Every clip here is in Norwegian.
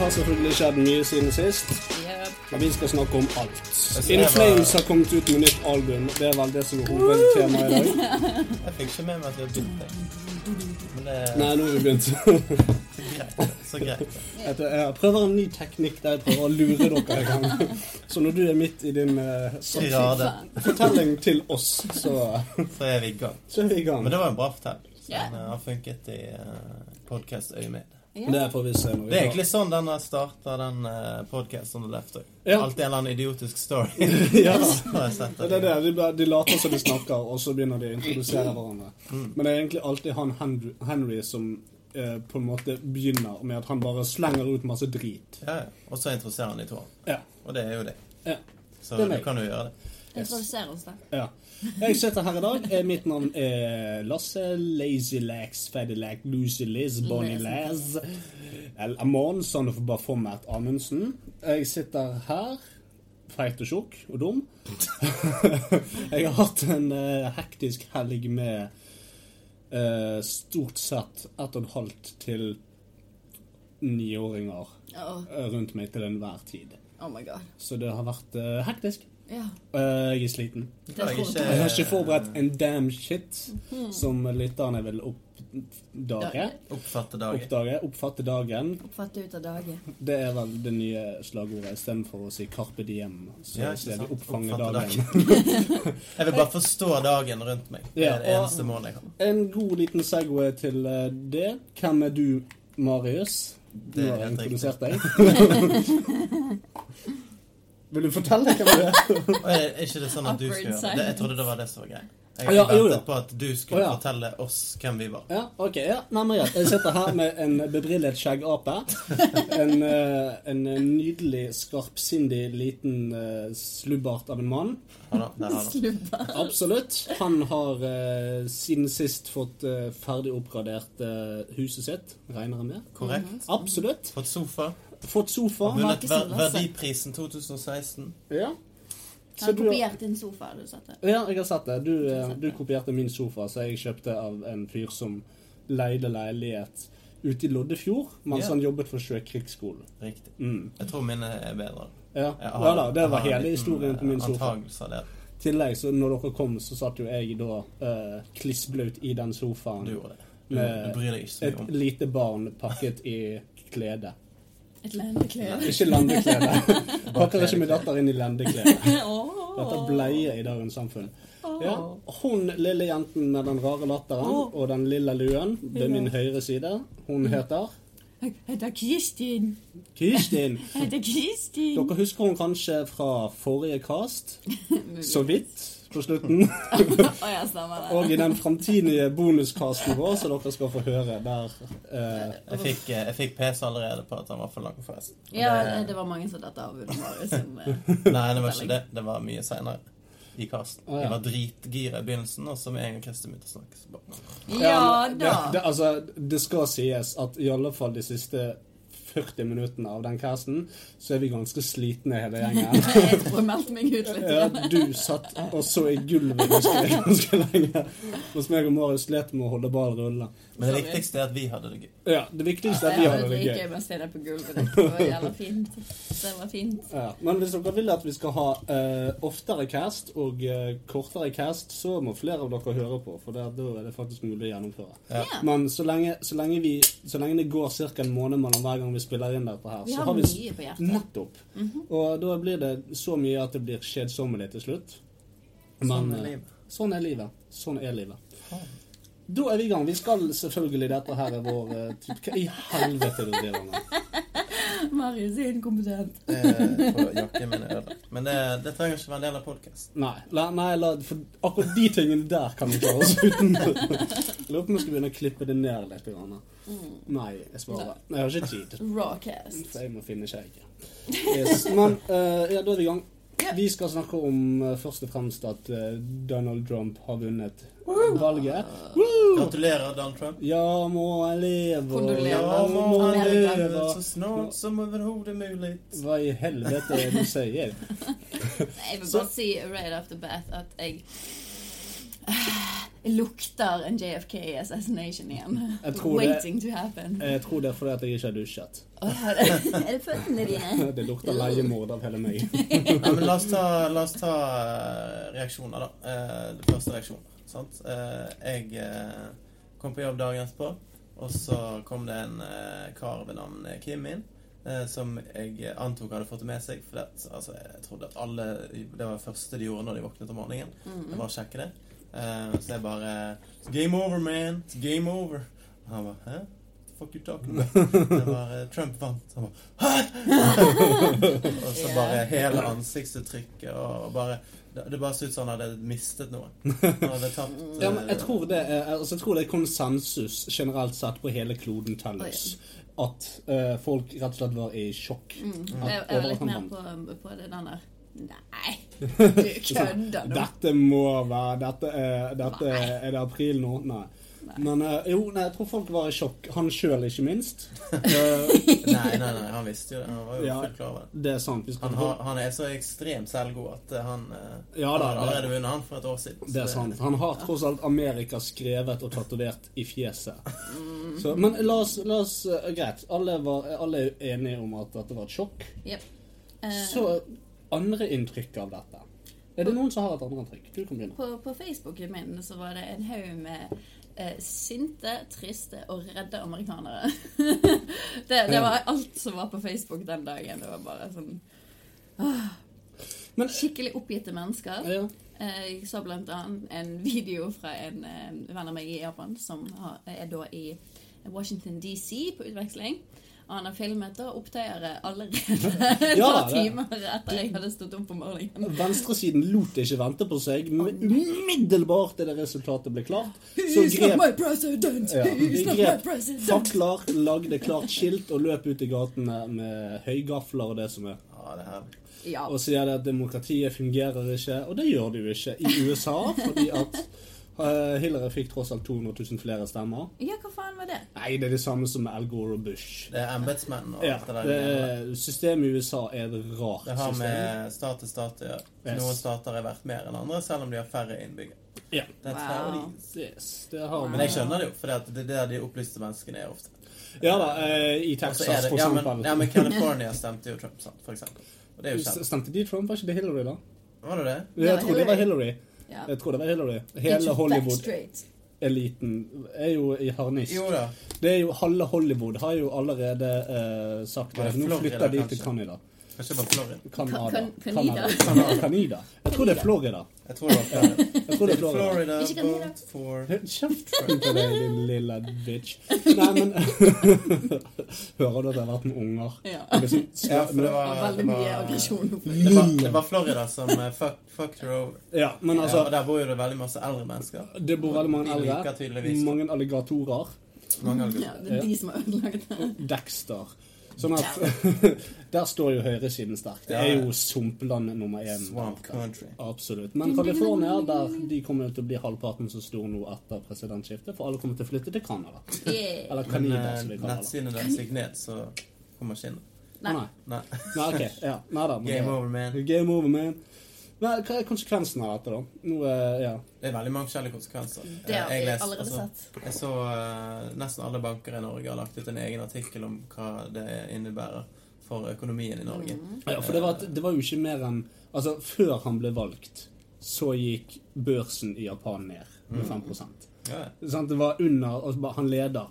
har selvfølgelig skjedd mye siden sist. Yep. Men vi skal snakke om alt. In Flames har kommet ut med nytt album. Det er vel det som er hovedtemaet i dag. Jeg fikk ikke med meg at vi har begynt det. Det Nei, nå har vi begynt. Så greit. Jeg prøver en ny teknikk der jeg prøver å lure dere en gang. Så når du er midt i din eh, Tirade. fortelling til oss, så, Så er vi i gang. så er vi i gang. Men det var en bra fortelling. Den eh, har funket i uh, podkast-øyemed. Ja. Det får vi se når vi Det er egentlig sånn den har starta, den podkasten on the left òg. Ja. Alltid en eller annen idiotisk story. Ja. Det er det. De, de later som de snakker, og så begynner de å introdusere hverandre. Mm. Men det er egentlig alltid han Henry, Henry som eh, på en måte begynner med at han bare slenger ut masse drit. Ja, ja. Og så introduserer han de to. Ja. Og det er jo det. Ja. Så Det er du kan jo gjøre det. Introdusere oss, da. ja. Jeg sitter her i dag. Eh, Mitt navn er Lasse Lazy Lax Fadilac Lucy Liz Bonnie Laz El Amon, få med et Amundsen. Jeg sitter her, feit og tjukk og dum. jeg har hatt en eh, hektisk helg med uh, stort sett ett og et halvt til niåringer eh, rundt meg til enhver tid. oh my god. Så det har vært hektisk. Ja. Uh, jeg er sliten. Jeg tror ikke- jeg. Har ikke forberedt en damn shit som lytterne vil oppdage. Oppfatte dagen. Oppdage, oppfatte dagen. Oppfatte ut av dage. Det er vel det nye slagordet istedenfor å si 'carpe diem'. Så Ja, sier vi 'oppfange dagen'. Jeg vil bare forstå dagen rundt meg. Det Ja, er det eneste målet jeg har. En god liten segway til eh, det. Hvem er du, Marius? Det Nå er har jeg helt introdusert deg. Vil du fortelle hvem du er? Er ikke det sånn at du skal gjøre det? Jeg trodde det var det som var greia. Jeg Ja, ventet på at du skulle oh, ja. fortelle oss hvem vi var. Ja, ok. ja, nei, men greit. Jeg sitter her med en bebrillet skjeggape. En, eh, en nydelig, skarpsindig, liten uh, slubbart av en mann. Ja, da, der har han. Slubba. Absolutt. Han har eh, siden sist fått eh, ferdig oppgradert eh, huset sitt, regner jeg med. Korrekt. Absolutt. Fått sofa. Fått sofa. Vunnet ver. Verdiprisen 2016. Ja. Så Han kopierte din sofa, har du sett det? Ja, jeg har sett det. Du, eh, du kopierte min sofa, så jeg kjøpte av en fyr som leide leilighet ute i Loddefjord mens Ja. han jobbet for Sjøkrigsskolen. Riktig. Mm. Jeg tror mine er bedre. Ja. har, ja da, det var hele liten, historien på min eh, sofa. Der. I tillegg, så når dere kom, så satt jo jeg da uh, klissblaut i den sofaen. Du gjorde det. Du, Med du bryr deg ikke så Et mye om lite barn pakket i klede. Et lendeklede. Ikke lendeklede. Pakker ikke min datter inn i lendeklede. Dette bleie i dagens samfunn. Ja, Hun lille jenten med den rare latteren og den lille luen ved min høyre side, hun heter Jeg heter Kristin. Kristin. Jeg heter Kristin. Dere husker hun kanskje fra forrige cast? Så vidt på slutten. Å ja, stemmer. Og i den framtidige bonuscasten vår, som dere skal få høre, der eh, Jeg fikk, eh, jeg fikk PC allerede på at han var for lang, forresten. Ja, det- det var mange som datt av under Marius sin eh, Nei, det var ikke det. Det var mye seinere i casten. Ah, ja. Jeg var dritgira i begynnelsen, og så med en gang Kristin begynte å snakke, så bare Ja da. Det, det, altså, det skal sies at i alle fall de siste 40 minuttene av den casten, så er vi ganske slitne hele gjengen. Jeg tror jeg meldte meg ut litt. Ja, du satt og så i gulvet ganske, ganske lenge. Mens meg og Marius slet med å holde ballen rullende. Men det viktigste er at vi hadde det gøy. Ja, det viktigste er at vi hadde det ikke gøy. med der på gulvet. Det var jævla fint. Det var fint. Ja, men hvis dere vil at vi skal ha uh, oftere cast og uh, kortere cast, så må flere av dere høre på, for det, da er det faktisk mulig å gjennomføre. Ja. Men så lenge, så lenge, vi, så lenge det går ca. en måned mellom hver gang vi spiller inn dette her, Vi så har vi mye på hjertet. Nettopp. Og da blir det så mye at det blir kjedsommelig til slutt. Sånn er eh, livet. Sånn er livet. Sånn er livet. Da er vi i gang. Vi skal selvfølgelig Dette her er vår eh. Hva i helvete du driver med? Marius er inkompetent. Eh, for jakke min er. Men det, det trenger ikke være en del av podkasten. Nei, la, nei la, for akkurat de tingene der kan vi klare oss uten. Lurer på om vi skal begynne å klippe det ned litt. Grann. Nei, jeg sparer. Nei, jeg har ikke tid. Rawcast. For jeg må finne skjegget. Yes. Men eh, ja, da er vi i gang. Vi skal snakke om uh, først og fremst at uh, Donald Trump har vunnet valget. Woo! Gratulerer, Donald Trump. Ja, må jeg leve Kondolerer. Ja, må jeg leve Så snart som overhodet mulig. Hva i helvete er det du sier? Jeg vil bare si right off the bat at jeg lukter en JFK assassination igjen. Waiting det- to happen. Jeg tror det er fordi at jeg ikke har dusjet. Er det føttene dine? Det lukter leiemord av hele meg. Ja, men la oss ta, la oss ta eh, reaksjoner, da. Eh, det første reaksjon. Sant? Eh, jeg eh, kom på jobb dagen etterpå, og så kom det en eh, kar ved navn Kim inn. eh, Som jeg antok hadde fått det med seg. For det, altså, jeg trodde at alle Det var det første de gjorde når de våknet om morgenen. Det var å sjekke det. Eh, så jeg bare Game over, man. It's game over. Og han bare Hæ? The fuck you talking about? Det var Trump vant. Han bare Hæ? og så bare hele ansiktsuttrykket og bare det, det bare så ut som han hadde mistet noe. Han hadde tapt Ja, men jeg eh, tror det er, altså, jeg tror det er konsensus generelt sett på hele kloden tellers. At uh, folk rett og slett var i sjokk. Mm. At- Jeg, jeg var litt mer på, på det den der Nei, du kødder nå. Dette må være Dette, er, dette er, er det april nå? Nei. Men uh, jo, nei, jeg tror folk var i sjokk. Han sjøl, ikke minst. Eh, Nei, nei, nei, han visste jo det. Han var jo Ja. fullt klar over det. det er sant. Han, har, han er så ekstremt selvgod at eh, han uh, Ja han da, det- allerede vunnet han for et år siden. Det er sant. Han har tross alt Amerika skrevet og tatovert i fjeset. Så, men la oss, la oss Greit. Alle, var, alle er enige om at dette var et sjokk. Yep. Eh, Så andre inntrykk av dette. Er det noen som har et andre inntrykk? Du kan begynne. på, på Facebooken min så var det en haug med eh, sinte, triste og redde amerikanere. det, det var alt som var på Facebook den dagen. Det var bare sånn ah, Men Skikkelig oppgitte mennesker. ja, Eh, Jeg så blant annet en video fra en venn av meg i Japan som har, er da i Washington DC på utveksling. Og han har filmet da opptøyere allerede et Ja, par timer etter jeg hadde stått opp om morgenen. Venstresiden lot ikke vente på seg. Men umiddelbart idet resultatet ble klart, så grep! Ja, de grep fakler, lagde klart skilt og løp ut i gatene med høygafler og det som er. Ja, det er herlig. Ja. Og sier det at demokratiet fungerer ikke, og det gjør det jo ikke i USA, fordi at eh, Hillary fikk tross alt 200 000 flere stemmer. ja, hva faen var det? Nei, det er det samme som med Al Gore og Bush. Det er embetsmenn og Ja, alt det der. det, systemet i USA er et rart Det har med stat til stat å gjøre. Yes. Noen stater er verdt mer enn andre, selv om de har færre innbyggere. Ja. Wow. Yes, det har Men jeg skjønner det jo, for det er der de opplyste menneskene er ofte. Ja da, eh, i Texas, det, for ja, men, eksempel. ja, men California stemte jo Trump, for eksempel. Og det er jo kjent. Stemte de Trump? Var ikke det Hillary, da? Var det det? Jeg trodde tror det var Hillary. Ja. Jeg tror det var Hillary. Hele Hollywood-eliten er jo i harnisk. Jo da. Det er jo Halve Hollywood har jo allerede eh, sagt det. Nå flytter de til? Canada. Kanskje det var Florida. Canada. Kan- Canada. Canada. Jeg tror det er Florida. Jeg tror det var Florida. Jeg tror det er Florida. Florida Ikke Canada. vote for Kjeften på deg, din lille bitch. Nei, men Hører du at jeg har vært med unger? Ja. Det Ja, for det Det var veldig mye aggresjon. det var, det var Florida som eh, fuck, fucked her over. Ja, men Ja, og altså der bor jo det veldig masse eldre mennesker. Det bor veldig mange eldre. Mange alligatorer. mange alligatorer. Ja, det er de som har ødelagt det. Dexter. Sånn at Der står jo høyresiden sterkt. Det er jo sumpland nummer én. Swamp country. Absolutt. Men California der, de kommer til å bli halvparten så stor nå etter presidentskiftet, for alle kommer til å flytte til Canada. Yeah. Eller Canada, eh, som vi kaller det. Nettsiden er signert, så kommer ikke inn. Nei. Nei. Nei. Nei, okay. Ja. Nei da. Game over, man. Game over, man. Men hva er konsekvensen av dette, da? Nå, eh, ja. Det er veldig mange forskjellige konsekvenser. Det har jeg lest, allerede altså, sett. Jeg så uh, nesten alle banker i Norge har lagt ut en egen artikkel om hva det innebærer for økonomien i Norge. ja for det var, det var jo ikke mer enn Altså, før han ble valgt, så gikk børsen i Japan ned med 5 Ja, ja. Sånn, Det var under altså, bare Han leder.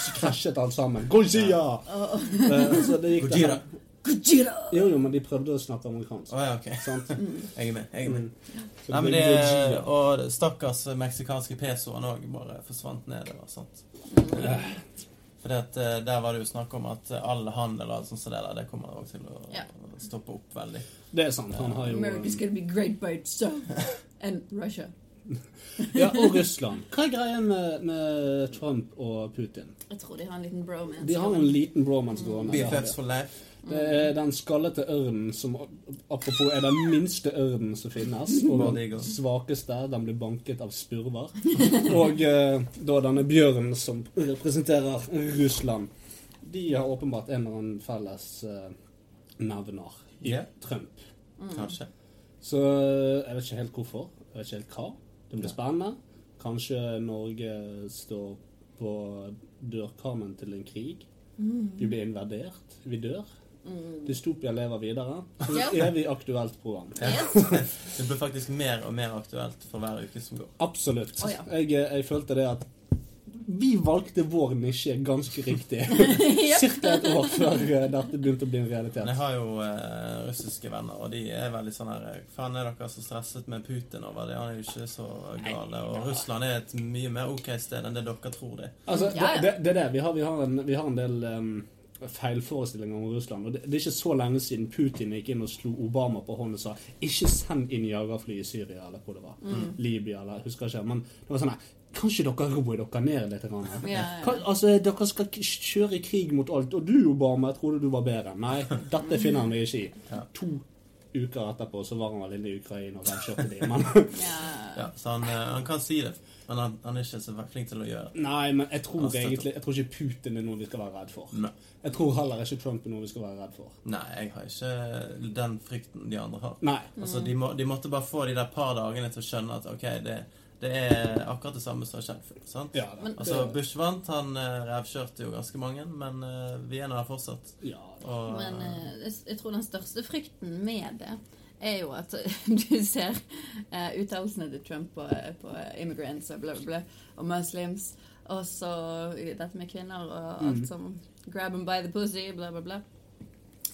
Så krasjet alt sammen. Gojia! Ja. Uh, Så det gikk Gojira. Gojira! Jo, jo, men de prøvde å snakke amerikansk. Oh, ja, ok. Sant? Jeg er med. jeg er med. Mm. Nei, men det, Gojira. og stakkars meksikanske pesoen òg bare forsvant nedover. sant? For der var det jo snakk om at all handel og alt sånt som det der, det kommer også til å Ja. stoppe opp veldig. Det er sant. Han har jo America's gonna be great by itself. And Russia. Ja, og Russland. Hva er greia med, med Trump og Putin? Jeg tror de har en liten bromance. De har en liten bromance gående. BFFs for life. Det er den skallete ørnen som apropos er den minste ørnen som finnes. Og den svakeste. Den blir banket av spurver. Og eh, da denne bjørnen som representerer Russland. De har åpenbart en eller annen felles eh, nevner i Ja. Trump. Kanskje. Så eh, jeg vet ikke helt hvorfor. Jeg vet ikke helt hva. Det blir spennende. Kanskje Norge står på dørkarmen til en krig. Vi blir invadert. Vi dør. Dystopia lever videre. Så Ja. evig aktuelt program. Yes. Det blir faktisk mer og mer aktuelt for hver uke som går. Absolutt. Oh, ja. jeg, jeg følte det at vi valgte vår nisje ganske riktig. Cirka et år før eh, dette begynte å bli en Men jeg har jo eh, russiske venner, og de er veldig sånn her eh, Faen, er dere så stresset med Putin over det? Han er jo ikke så gal. Og Russland er et mye mer ok sted enn det dere tror det. Altså, det, det, det er det. Vi har, vi har, en, vi har en del um, feilforestillinger om Russland. Og det, det er ikke så lenge siden Putin gikk inn og slo Obama på hånden og sa 'ikke send inn jagerfly i Syria', eller hvor det var. Mm. Libya, eller husker ikke. Men det var sånn kan Kanskje dere roer dere ned litt? Grann? Ja, Hva, ja. altså, Dere skal kjøre i krig mot alt. Og du, Obama, jeg trodde du var bedre. Nei, dette finner han meg ikke i. To uker etterpå så var han vel inne i Ukraina og kjørte de. Men Ja. Ja, så han, eh, han kan si det, men han, han er ikke så flink til å gjøre det. Nei, men jeg tror egentlig Jeg tror ikke Putin er noe vi skal være redd for. Nei. Jeg tror heller ikke Trump er noe vi skal være redd for. Nei, jeg har ikke den frykten de andre har. Nei. Altså, de, må, de måtte bare få de der par dagene til å skjønne at ok, det, det er akkurat det samme som har skjedd før. Ja, Altså, Bush vant, han eh, revkjørte jo ganske mange, men uh, vi er nå her fortsatt. ja. Og, Men uh, jeg- jeg tror den største frykten med det er jo at du ser uh, uttalelsene til Trump på, på immigrants og bla, bla, og muslims, og så dette med kvinner og Mm. alt som grab them by the pussy, bla, bla, bla.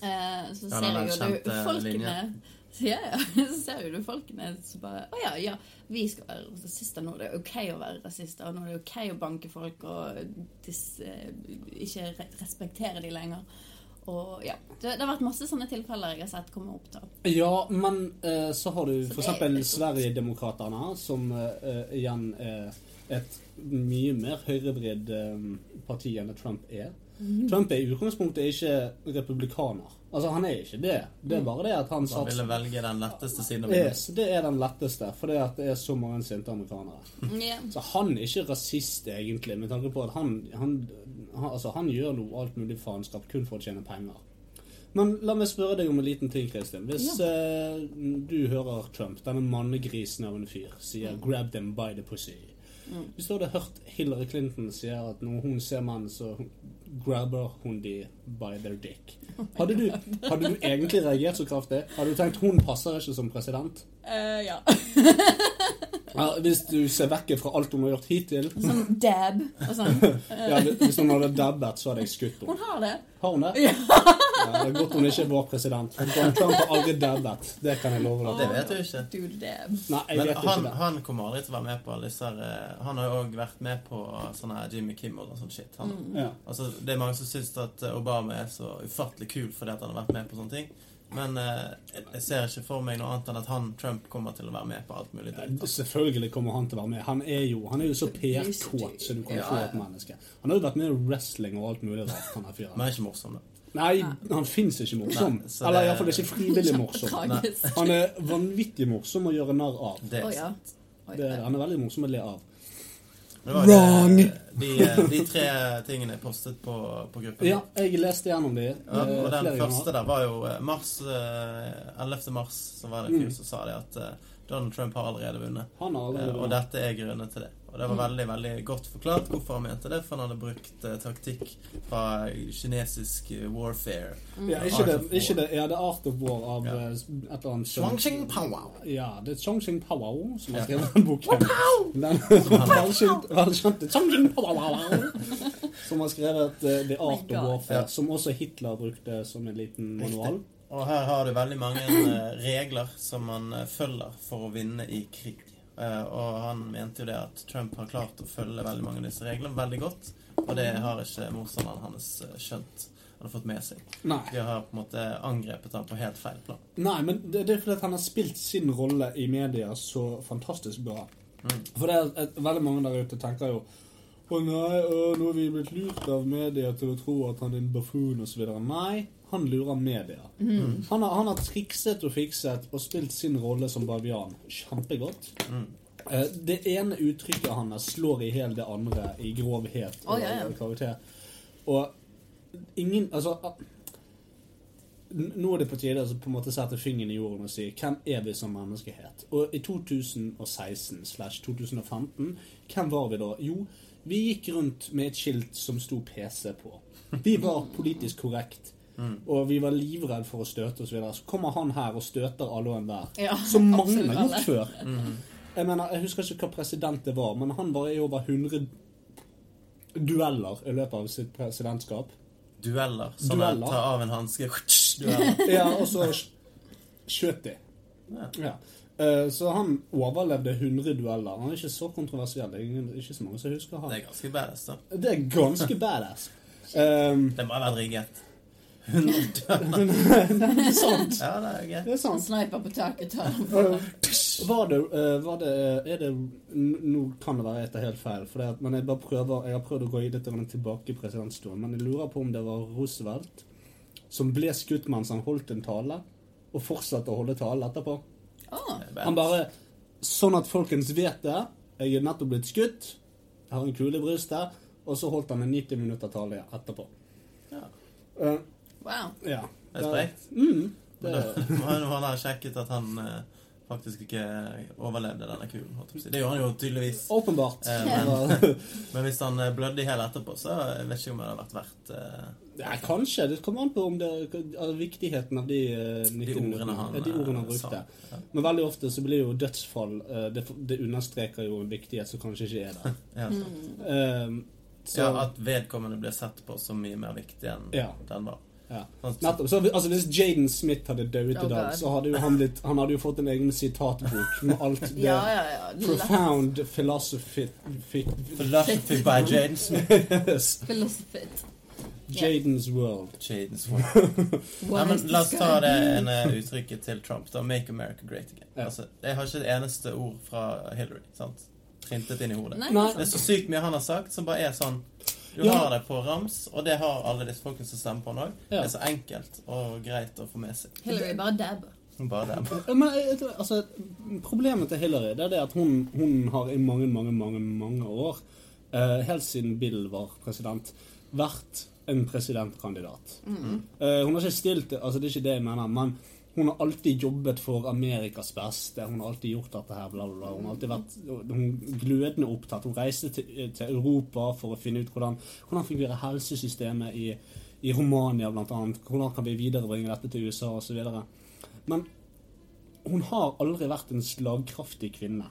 Eh, så Ja, ser jo du folkene ja, ja, så ser jo du folkene som bare Å ja, ja, vi skal være rasister nå. Det er OK å være rasister. Og nå er det OK å banke folk og dis, eh, ikke respektere de lenger. Og ja, det, det har vært masse sånne tilfeller jeg har sett komme opp. da. ja, men eh, så har du f.eks. er Sverigedemokraterna, som eh, igjen er et mye mer høyrevridd eh, parti enn Trump er. Mm. Trump er i utgangspunktet ikke republikaner. Altså, han er ikke det. Det er bare det at han han ville velge den letteste siden av Yes, det er den letteste, fordi at det er så mange sinte amerikanere. Yeah. Så han er ikke rasist, egentlig, med tanke på at han, han, han, altså, han gjør noe alt mulig faenskap kun for å tjene penger. Men la meg spørre deg om en liten ting, Kristin. Hvis eh, du hører Trump, denne mannegrisen av en fyr, sier 'grab them by the pussy'. Hvis du hadde hørt Hillary Clinton sier at når hun ser menn, så grabber hun de by their dick. Hadde du, hadde du egentlig reagert så kraftig? Hadde du tenkt hun passer ikke som president? Eh, ja. Ja, hvis du ser vekk fra alt hun har gjort hittil Sånn dab og sånn. ja, Hvis hun hadde dabbet, så hadde jeg skutt henne. Hun har det. Har hun det? Ja. Det er godt hun ikke er vår president. Hun Donald Trump har aldri dabbet. Det kan jeg love Det vet du ikke. Du dab. Nei, jeg Men vet ikke han, det. han kommer aldri til å være med på alle disse eh, Han har jo òg vært med på sånne Jimmy Kimmel og sånn shit. Han, Ja. altså, det er mange som syns at Obama er så ufattelig kul fordi at han har vært med på sånne ting. Men eh, jeg- ser ikke for meg noe annet enn at han, Trump, kommer til å være med på alt mulig Ja, Selvfølgelig kommer han til å være med. Han er jo, han er jo så PR-kåt som du kan Ja, få et menneske. Han har jo vært med i wrestling og alt mulig rart, han fyren. Men er ikke morsom, da. Nei, han fins ikke morsom. Nei, det... Eller det- iallfall ikke frivillig morsom. Han er vanvittig morsom å gjøre narr av. Det, er sant. Det, han er veldig morsom å le av. det var det, de, eh, de tre tingene jeg postet på, på gruppen. Ja, jeg leste gjennom de Ja, eh, og den første der var jo eh, mars, eh, 11. mars, så var det en fyr som sa det at eh, Donald Trump har allerede vunnet. Han har allerede vunnet. Og dette er grunnen til det. Og det var veldig veldig godt forklart hvorfor han mente det, for han hadde brukt uh, taktikk fra kinesisk eh, warfare. Ja, ikke det, ikke det, ja, det er Art of War av Ja. eh, et eller annet Chongqing Powwow. Ja, det er Chongqing Powwow som har skrevet den boken. Velkjente Chongqing Powwow som har skrevet uh, The Art of. Warfare, Ja. som også Hitler brukte som en liten manual. Og her har du veldig mange regler som man følger for å vinne i krig. Eh, og han mente jo det at Trump har klart å følge veldig mange av disse reglene veldig godt. Og det har ikke motstanderen hans eh, skjønt. eller fått med seg. Nei. De har på en måte angrepet ham på helt feil plan. Nei, men det, det er fordi han har spilt sin rolle i media så fantastisk bra. Mm. For det er et, veldig mange der ute tenker jo å nei, å, nå er vi blitt lurt av media til å tro at han er en buffoon osv. Nei, han lurer media. Mm. Han, har, han har trikset og fikset og spilt sin rolle som bavian kjempegodt. Mm. Eh, Det ene uttrykket hans slår i hjel det andre i grovhet og oh, ja, ja. karakter. Og ingen Altså nå er det på tide å på en måte sette fingeren i jorden og si hvem er vi som menneskehet? Og i 2016 slash 2015, hvem var vi da? Jo, vi gikk rundt med et skilt som sto PC på. Vi var politisk korrekt. Og vi var livredde for å støte oss videre. Så kommer han her og støter alle og enhver. Ja, Som mange har gjort før. før. Jeg mener, jeg husker ikke hva president det var, men han var i over 100 dueller i løpet av sitt presidentskap. Dueller. Sånn Dueller. at ta av en hanske Ja, og så sk- skjøt de. Ja. Ja. Eh, Så han overlevde 100 dueller. Han er ikke så kontroversiell. Det er ikke så mange som husker han. Det er ganske badass, da. Det er ganske badass. Um, Det må ha vært rigget. Er sant. Ja, det er greit. Det er sant. sniper på taket tar den på. Var det, eh, var det Er det Nå kan det være jeg tar helt feil, for det, at- men jeg bare prøver Jeg har prøvd å gå litt tilbake i presidentstolen, men jeg lurer på om det var Roosevelt som ble skutt mens han holdt en tale, og fortsatte å holde tale etterpå. Er Han bare Sånn at folkens vet det. Jeg er nettopp blitt skutt. Jeg har en kule i brystet. Og så holdt han en 90 minutter tale etterpå. Ja. Eh, wow. ja. Det er sprekt. Mm, det, han- han har sjekket at han eh, faktisk ikke overlevde denne kulen. Det gjorde han jo tydeligvis. åpenbart. Eh, men- Men hvis han eh, blødde i hjel etterpå, så jeg vet ikke om det hadde vært verdt eh, Ja, kanskje. Det kommer an på om det, er viktigheten av de, eh, de ordene han, de ordene han sa. brukte. Ja. Men veldig ofte så blir jo dødsfall eh, Det, det understreker jo en viktighet som kanskje ikke er der. Ja, Mm. sant. Eh, så, ja, at vedkommende blir sett på som mye mer viktig enn Ja. den var. Ja. Sånn- Nettopp. Så, altså, hvis Jaden Smith hadde dødd Oh i dag, så hadde jo han litt, Han hadde jo fått en egen sitatbok med alt det Ja, ja, ja. Profound philosophy Philosophy by Jaden Smith. Philosophy. Jaden's world. Jaden's World. Nei, men la oss ta det ene uttrykket til Trump. da, 'Make America Great Again'. Ja. Altså, jeg har ikke et eneste ord fra Hillary. sant? Printet inn i hodet. Nei, det er så sykt mye han har sagt, som bare er sånn Du Ja. har det på rams, og det har alle disse folkene som stemmer på han òg. Ja. Det er så enkelt og greit å få med seg. Hillary bare dabber. Bare det. Men altså, Problemet til Hillary det er det at hun, hun har i mange, mange, mange mange år, uh, helt siden Bill var president, vært en presidentkandidat. Eh, hun har ikke stilt altså Det er ikke det jeg mener, men hun har alltid jobbet for Amerikas beste. Hun har alltid gjort dette her, bla, bla, bla. Hun har alltid vært hun, glødende opptatt. Hun reiste til, til Europa for å finne ut hvordan, hvordan fungerer helsesystemet i, i Romania, annet. Hvordan kan vi viderebringe dette til USA, osv. Men hun har aldri vært en slagkraftig kvinne.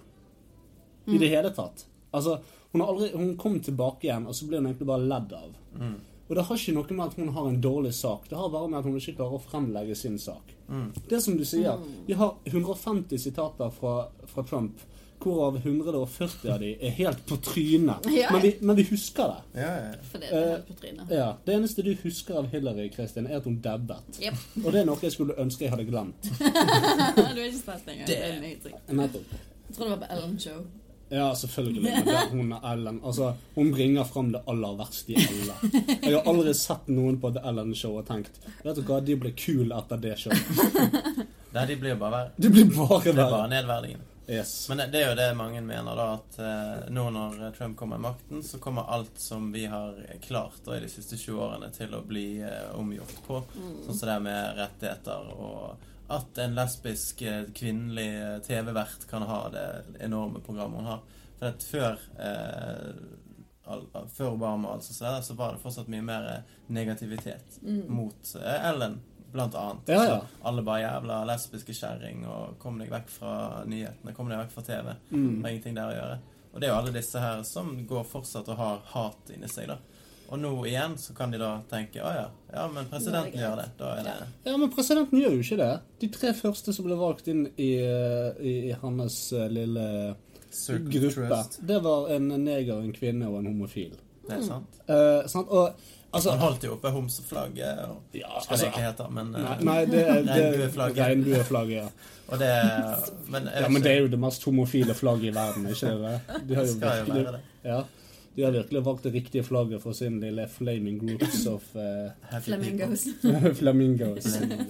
I det hele tatt. Altså, hun, har aldri, hun kom tilbake igjen, og så ble hun egentlig bare ledd av. Mm. Og det har ikke noe med at hun har en dårlig sak. Det har bare med at hun ikke klarer å fremlegge sin sak. Mm. Det som du sier. Vi har 150 sitater fra, fra Trump, hvorav 140 av de er helt på trynet. Ja. Men, vi, men vi husker det. Ja, ja. For det er helt på trynet. Ja, Det eneste du husker av Hillary, Kristin, er at hun dabbet. Yep. Og det er noe jeg skulle ønske jeg hadde glemt. du er ikke stress engang. Det er en. Nettopp. Jeg tror det var på Ellen Show. Ja, selvfølgelig. Men det, hun er Ellen. Altså, hun bringer fram det aller verste i alle. Jeg har aldri sett noen på The Ellen Show og tenkt Vet du hva, de ble kule etter det showet. Nei, de blir bare verre. De blir bare Det er bare verre. nedverdigende. Yes. Men det, det er jo det mange mener, da, at eh, nå når Trump kommer i makten, så kommer alt som vi har klart da, i de siste 20 årene, til å bli eh, omgjort på. Sånn som det med rettigheter og at en lesbisk eh, kvinnelig eh, TV-vert kan ha det enorme programmet hun har. For at før eh, Før Obama altså, så, der, så var det fortsatt mye mer negativitet negativitet mot eh, Ellen, blant annet. Ja, ja. Alle bare jævla lesbiske kjerring, og kom deg vekk fra nyhetene, kom deg vekk fra TV. Mm. Har ingenting der å gjøre. Og det er jo alle disse her som går fortsatt og har hat inni seg, da. Og nå igjen så kan de da tenke å ja, ja, men presidenten gjør det. Da er det Ja, men presidenten gjør jo ikke det. De tre første som ble valgt inn i, eh, i, i hans eh, lille Circle gruppe, trust. det var en neger, en kvinne og en homofil. Det er sant. Eh, sant? Og altså Han holdt jo oppe homseflagget og ja, Hva det ikke hete, men eh, Nei, nei det er Regnbueflagget. Regnbueflagget, ja. Og det Men ja. Men det er jo det mest homofile flagget i verden, ikke det? De har jo skal jo være det. ja, de har virkelig valgt det riktige flagget for sin lille flaming groups of uh, Flamingos. flamingos.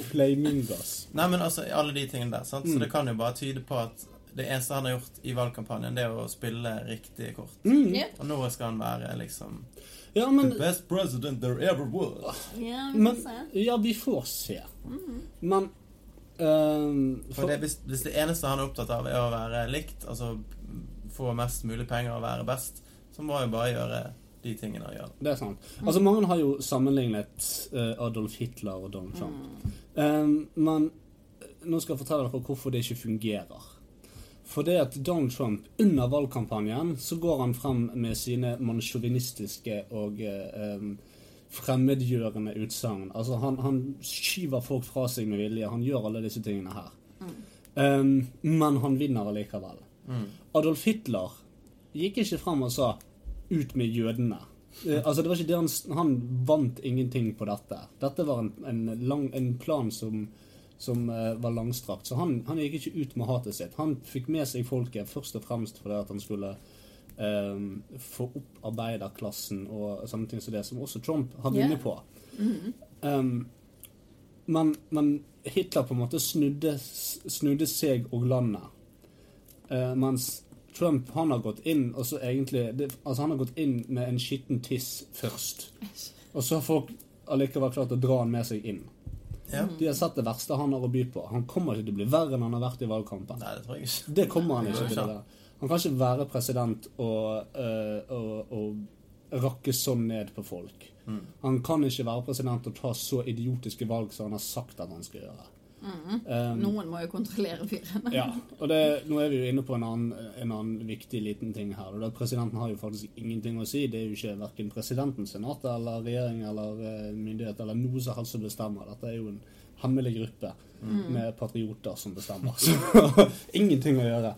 Flamingos. Nei, men altså, alle de tingene der. Sant? Så Mm. det kan jo bare tyde på at det eneste han har gjort i valgkampanjen, det er å spille riktige kort. Mm. Og nå skal han være liksom Ja, men, The best president there ever was. Ja, vi men får se. Ja, vi får se. Men ehm, For det, hvis, hvis det eneste han er opptatt av, er å være likt, altså få mest mulig penger og være best, så må han bare gjøre de tingene han gjør. Det er sant. Altså, mange har jo sammenlignet eh, Adolf Hitler og Donald Trump. Um, men nå skal jeg fortelle dere hvorfor det ikke fungerer. For det at Donald Trump under valgkampanjen så går han frem med sine mannssjåvinistiske og eh, um, fremmedgjørende utsagn. Altså han, han skyver folk fra seg med vilje. Han gjør alle disse tingene her. Um, men han vinner allikevel. Mm. Adolf Hitler gikk ikke frem og sa 'ut med jødene'. Eh, altså det var ikke det han, han vant ingenting på dette. Dette var en, en, lang, en plan som, som uh, var langstrakt. Så han, han gikk ikke ut med hatet sitt. Han fikk med seg folket først og fremst fordi at han skulle eh, få opp arbeiderklassen og sånne ting som det, som også Trump har vunnet yeah. på. Um, men, men Hitler på en måte snudde, snudde seg og landet. Eh, mens Trump han har gått inn og så egentlig det, Altså han har gått inn med en skitten tiss først. Og så har folk allikevel klart å dra han med seg inn. Ja. De har sett det verste han har å by på. Han kommer ikke til å bli verre enn han har vært i valgkampen. Nei, det tror jeg ikke. Det kommer han ikke til ikke. Han kan ikke være president og, øh, og, og rakke sånn ned på folk. Mm. Han kan ikke være president og ta så idiotiske valg som han har sagt at han skal gjøre. Um, Noen må jo kontrollere fyren. ja, og det, nå er vi jo inne på en annen, en annen viktig liten ting her. og det, Presidenten har jo faktisk ingenting å si. Det er jo ikke verken presidenten, senatet eller regjering eller eh, myndighet eller noe som helst som bestemmer. Dette er jo en hemmelig gruppe med patrioter som bestemmer. Så ingenting å gjøre.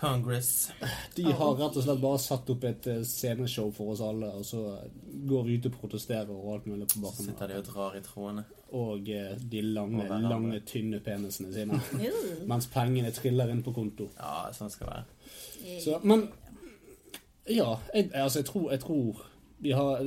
Congress. De har rett og slett bare satt opp et eh, sceneshow for oss alle, og så går vi ut og protesterer og alt mulig på Så sitter de og drar i trådene. Og eh, de lange, Og lange, tynne penisene sine. Mens pengene triller inn på konto. Ja, sånn skal det være. Så, men ja, jeg, altså jeg tror, jeg tror vi har,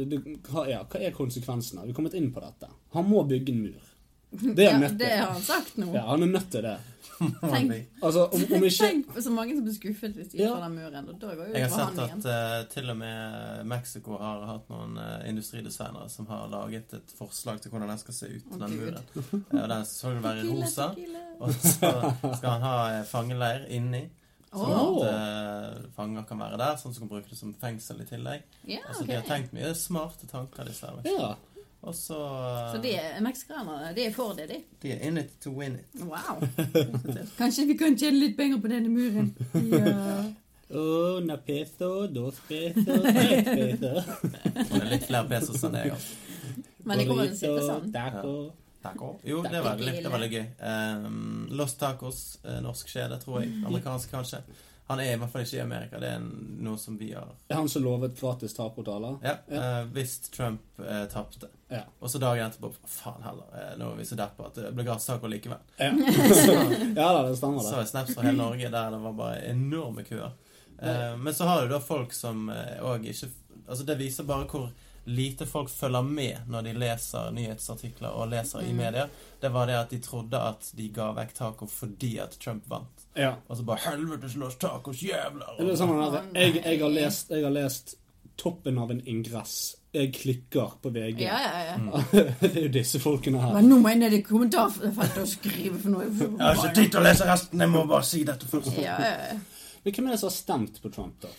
hva, er, hva er konsekvensene? Vi har kommet inn på dette. Han må bygge en mur. Det er Ja, det har han sagt nå. Ja, han er nødt til det. Tenk, Altså, om, om ikke tenk på så mange som blir skuffet hvis de Ja. får den muren. Og da går jo Jeg har sett at uh, til og med Mexico har hatt noen uh, industridesignere som har laget et forslag til hvordan den skal se ut, oh, den Gud. muren. Eh, og den skal jo være Tequila, rosa, tequila. og så skal han ha eh, fangeleir inni. Sånn Åh. at uh, fanger kan være der, sånn som kan bruke det som fengsel i tillegg. Yeah, Altså, okay. De har tenkt mye smarte tanker, disse her. Ja. Og så Så de er meksikanerne. De er for det, de. de er in it to win it. Wow. Kanskje vi kan tjene litt penger på denne muren. Ja. Una peso, dos peso, tres peso. Det er litt flere pesos enn jeg, altså. Men det kommer til å sitte sånn. taco. Taco. Jo, det var veldig, det var veldig gøy. Um, Los Tacos, eh, norsk kjede, tror jeg. Amerikansk, kanskje. Han er i hvert fall ikke i Amerika. Det er noe som vi har Er han som lovet gratis tacotaler? Ja, eh, hvis Trump uh, tapte. Ja. Og så dagen etterpå Faen heller, eh, nå er vi så deppa at det ble gasstaco likevel. Ja. ja da, det stemmer Så er snaps fra hele Norge der det var bare enorme køer. Eh, men så har du da folk som òg ikke Altså, det viser bare hvor lite folk følger med når de leser nyhetsartikler og leser i Mm. media. Det var det at de trodde at de ga vekk taco fordi at Trump vant. Ja. Og så bare 'Helvetes Los Tacos, jævler!' Det er sånn jeg, jeg, har lest, jeg har lest toppen av en ingress. Jeg klikker på VG. Ja, ja, ja. det er jo disse folkene her. Men nå må jeg ned i kommentarfeltet og skrive for noe. Jeg har ikke tid til å lese resten, jeg må bare si dette først. Ja, ja, ja. Men hvem er det som har stemt på Trump, da?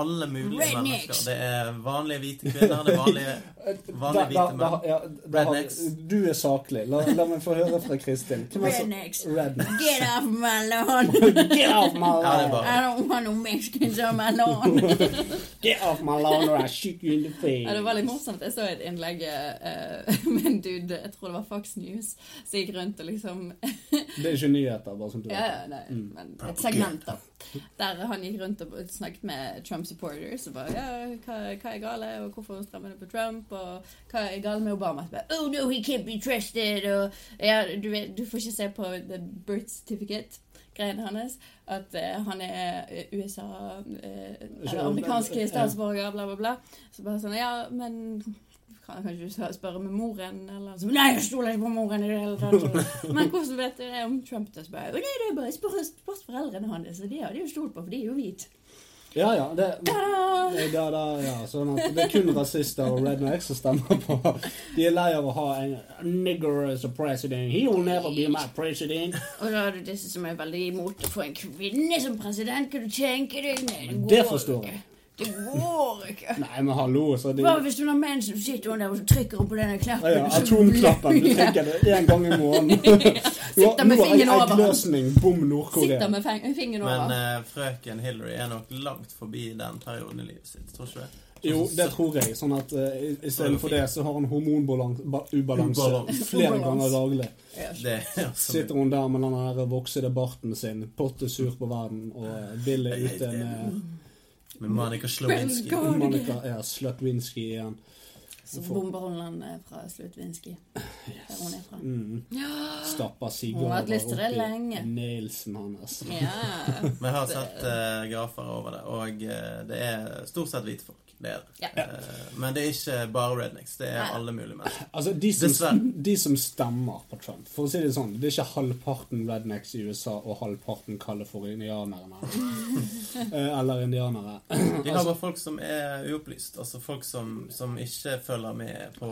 Alle mulige Rednecks. mennesker. Det er vanlige hvite kvinner, det er vanlige, vanlige Da- da- hvite menn. ja, rednecks. har- Du er saklig. La, la meg få høre fra Kristin. Rednecks. Rednecks. Get off my lawn! Get off my Ja, lawn! bare- I don't want no Mexicans on my lawn! Get off my lawn or I shoot you in the face. Ja, det var litt morsomt. Jeg så et innlegg uh, med en dude, jeg tror det var Fox News, som gikk rundt og liksom Det er ikke nyheter, bare som du Ja, vet. ja, nei, Mm. men et segment, da. Der han gikk rundt og snakket med Trump supporters og bare Ja, hva, hva er gale, og hvorfor strammer du på Trump, og hva er gale med Obama? Så bare, oh no, he can't be trusted, og ja, du, du får ikke se på the birth certificate greiene hans at uh, han er eh, USA uh, Eller amerikanske statsborger, bla, bla, bla. Så bare sånn Ja, men kan kanskje du spørre med moren, eller så, Nei, jeg stoler ikke på moren i det hele tatt. Men hvordan vet dere om Trump? til spør jeg. «Å, Nei, det er bare spør, spør foreldrene hans, og de hadde jo stolt på, for de er jo hvite. Ja, ja. Det, det, da, da, ja sånn at det er kun rasister og rednecks som stemmer på De er lei av å ha en nigger as a president. He will never be my president. Og da er det disse som er veldig imot å få en kvinne som president. Kan du tenke deg? Det Det forstår jeg. Det går ikke. Nei, men hallo, så det... Hva hvis du har mensen, så sitter hun der og så trykker hun på denne knappen? ja, ja, Atomknappen. Du trykker det én gang i måneden. Sitter med fingeren over. eggløsning. Bom, Sitter Nord-Korea. med feng- fingeren Men over. eh, frøken Hillary er nok langt forbi den perioden i livet sitt, tror ikke du? Jo, det tror jeg. Sånn at uh, istedenfor det så har han hormonubalanse flere ganger daglig. Altså Sitter hun der med den her voksede barten sin, potte sur på verden, og Bill er ute med med Monica Slowinski. Monica ja, Slutwinski igjen. Så hun han eh, fra Slutvinski. Der hun er fra. Mm. Det sigarer oppi nailsen hans. Ja. Men har sett uh, grafer over det, og uh, det er stort sett hvite folk. Det er det. Ja. Uh, men det er ikke bare rednecks. Det er Nei. alle mulige mennesker. Altså, de som, de som stemmer på Trump For å si det sånn, det er ikke halvparten rednecks i USA og halvparten californianerne. Eller indianere. De har bare folk som er uopplyst. Altså folk som, som ikke følger med på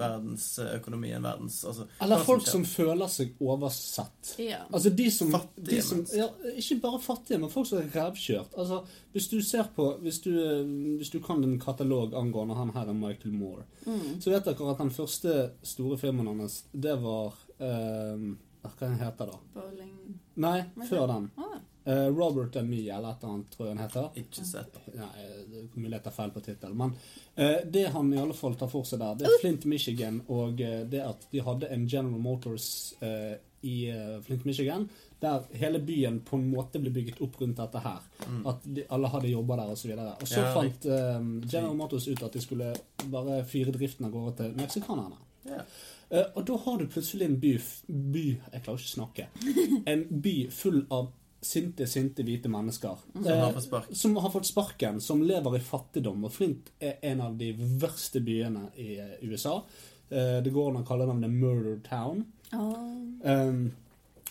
verdensøkonomien, verdens altså, Eller folk som, som føler seg oversett. ja. Altså de som, Fattige de som ja, Ikke bare fattige, men folk som er rævkjørt. Altså, hvis du ser på Hvis du, eh, hvis du kan en katalog angående han her er Michael Moore, Mm. så vet dere at den første store filmen hans, det var eh, Hva heter det? Bowling Nei, før den. ah. Eh, Robert Me, eller et eller annet, tror jeg han heter. Ikke sett det. Nei, vi leter feil på tittel. Men eh, det han i alle fall tar for seg der, det er Flint, Michigan, og eh, det at de hadde en General Motors eh, i eh, Flint, Michigan, der hele byen på en måte ble bygget opp rundt dette her. At de, alle hadde jobber der, og så videre. Og så Ja, fant eh, General Motors ut at de skulle bare fyre driften av gårde til meksikanerne. Yeah. Eh, og da har du plutselig en by, by Jeg klarer ikke å snakke. En by full av sinte, sinte hvite mennesker. Som har Eh, som har fått sparken, som lever i fattigdom. Og Flint er en av de verste byene i eh, USA. Eh, det går an å kalle den The Murder Town. Oh. Um,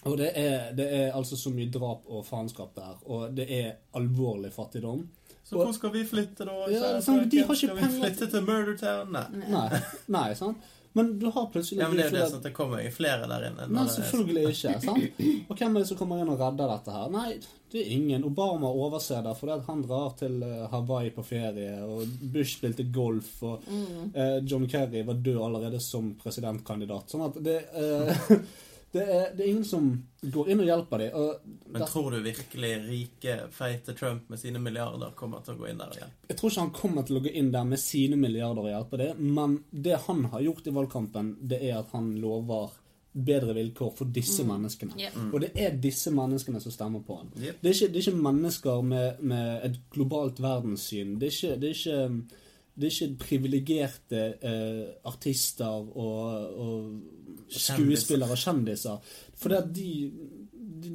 og det er, det er altså så mye drap og faenskap der, og det er alvorlig fattigdom. Så hvor skal vi flytte, da? Ja, sånn, de har ikke Skal vi flytte til Murder Town? Nei. Nei, nei sant? Men du har plutselig Ja, men det er jo det sånn at det kommer jo flere der inne. Nei, er- selvfølgelig ikke. sant? Og hvem er det som kommer inn og redder dette her? Nei, det er ingen. Obama overser det fordi han drar til eh, Hawaii på ferie, og Bush spilte golf, og eh, John Kerry var død allerede som presidentkandidat. Sånn at det, eh, det, er, det er ingen som går inn og hjelper dem. Og Men der- tror du virkelig rike, feite Trump med sine milliarder kommer til å gå inn der og hjelpe? jeg tror ikke han kommer til å gå inn der med sine milliarder og hjelpe dem, men det han har gjort i valgkampen, det er at han lover bedre vilkår for disse menneskene. Ja. Og det er disse menneskene som stemmer på han. Yep. Det er ikke, det er ikke mennesker med, med et globalt verdenssyn. Det er ikke, det er ikke, det er ikke privilegerte eh, artister og, og skuespillere og kjendiser. For det, at de,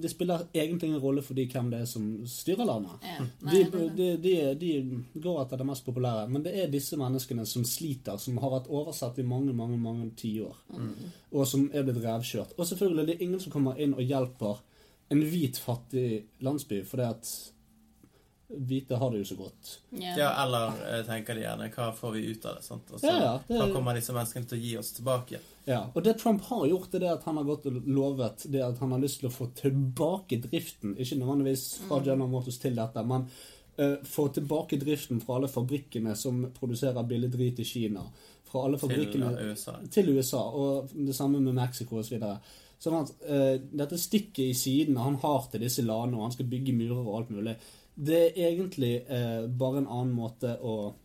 de, spiller egentlig ingen rolle for de hvem det er som styrer landet. Ja. Nei, De, de, de, de går etter det mest populære. Men det er disse menneskene som sliter, som har vært oversett i mange mange, mange tiår. Og som er blitt revkjørt. Og selvfølgelig det er ingen som kommer inn og hjelper en hvit, fattig landsby, fordi at hvite har det jo så godt. ja. Ja, eller eh, tenker de gjerne hva får vi ut av det? sant? Og så, Ja, ja, det- Hva kommer disse menneskene til å gi oss tilbake? Ja, og det Trump har gjort, er det at han har gått og lovet det at han har lyst til å få tilbake driften. Ikke nødvendigvis fra General Motors til dette, men uh, få tilbake driften fra alle fabrikkene som produserer billig drit i Kina. Fra alle Til fabrikkene USA. til USA, og det samme med Mexico osv. Sånn at uh, dette stikket i siden han har til disse landene, og han skal bygge murer og alt mulig, det er egentlig uh, bare en annen måte å,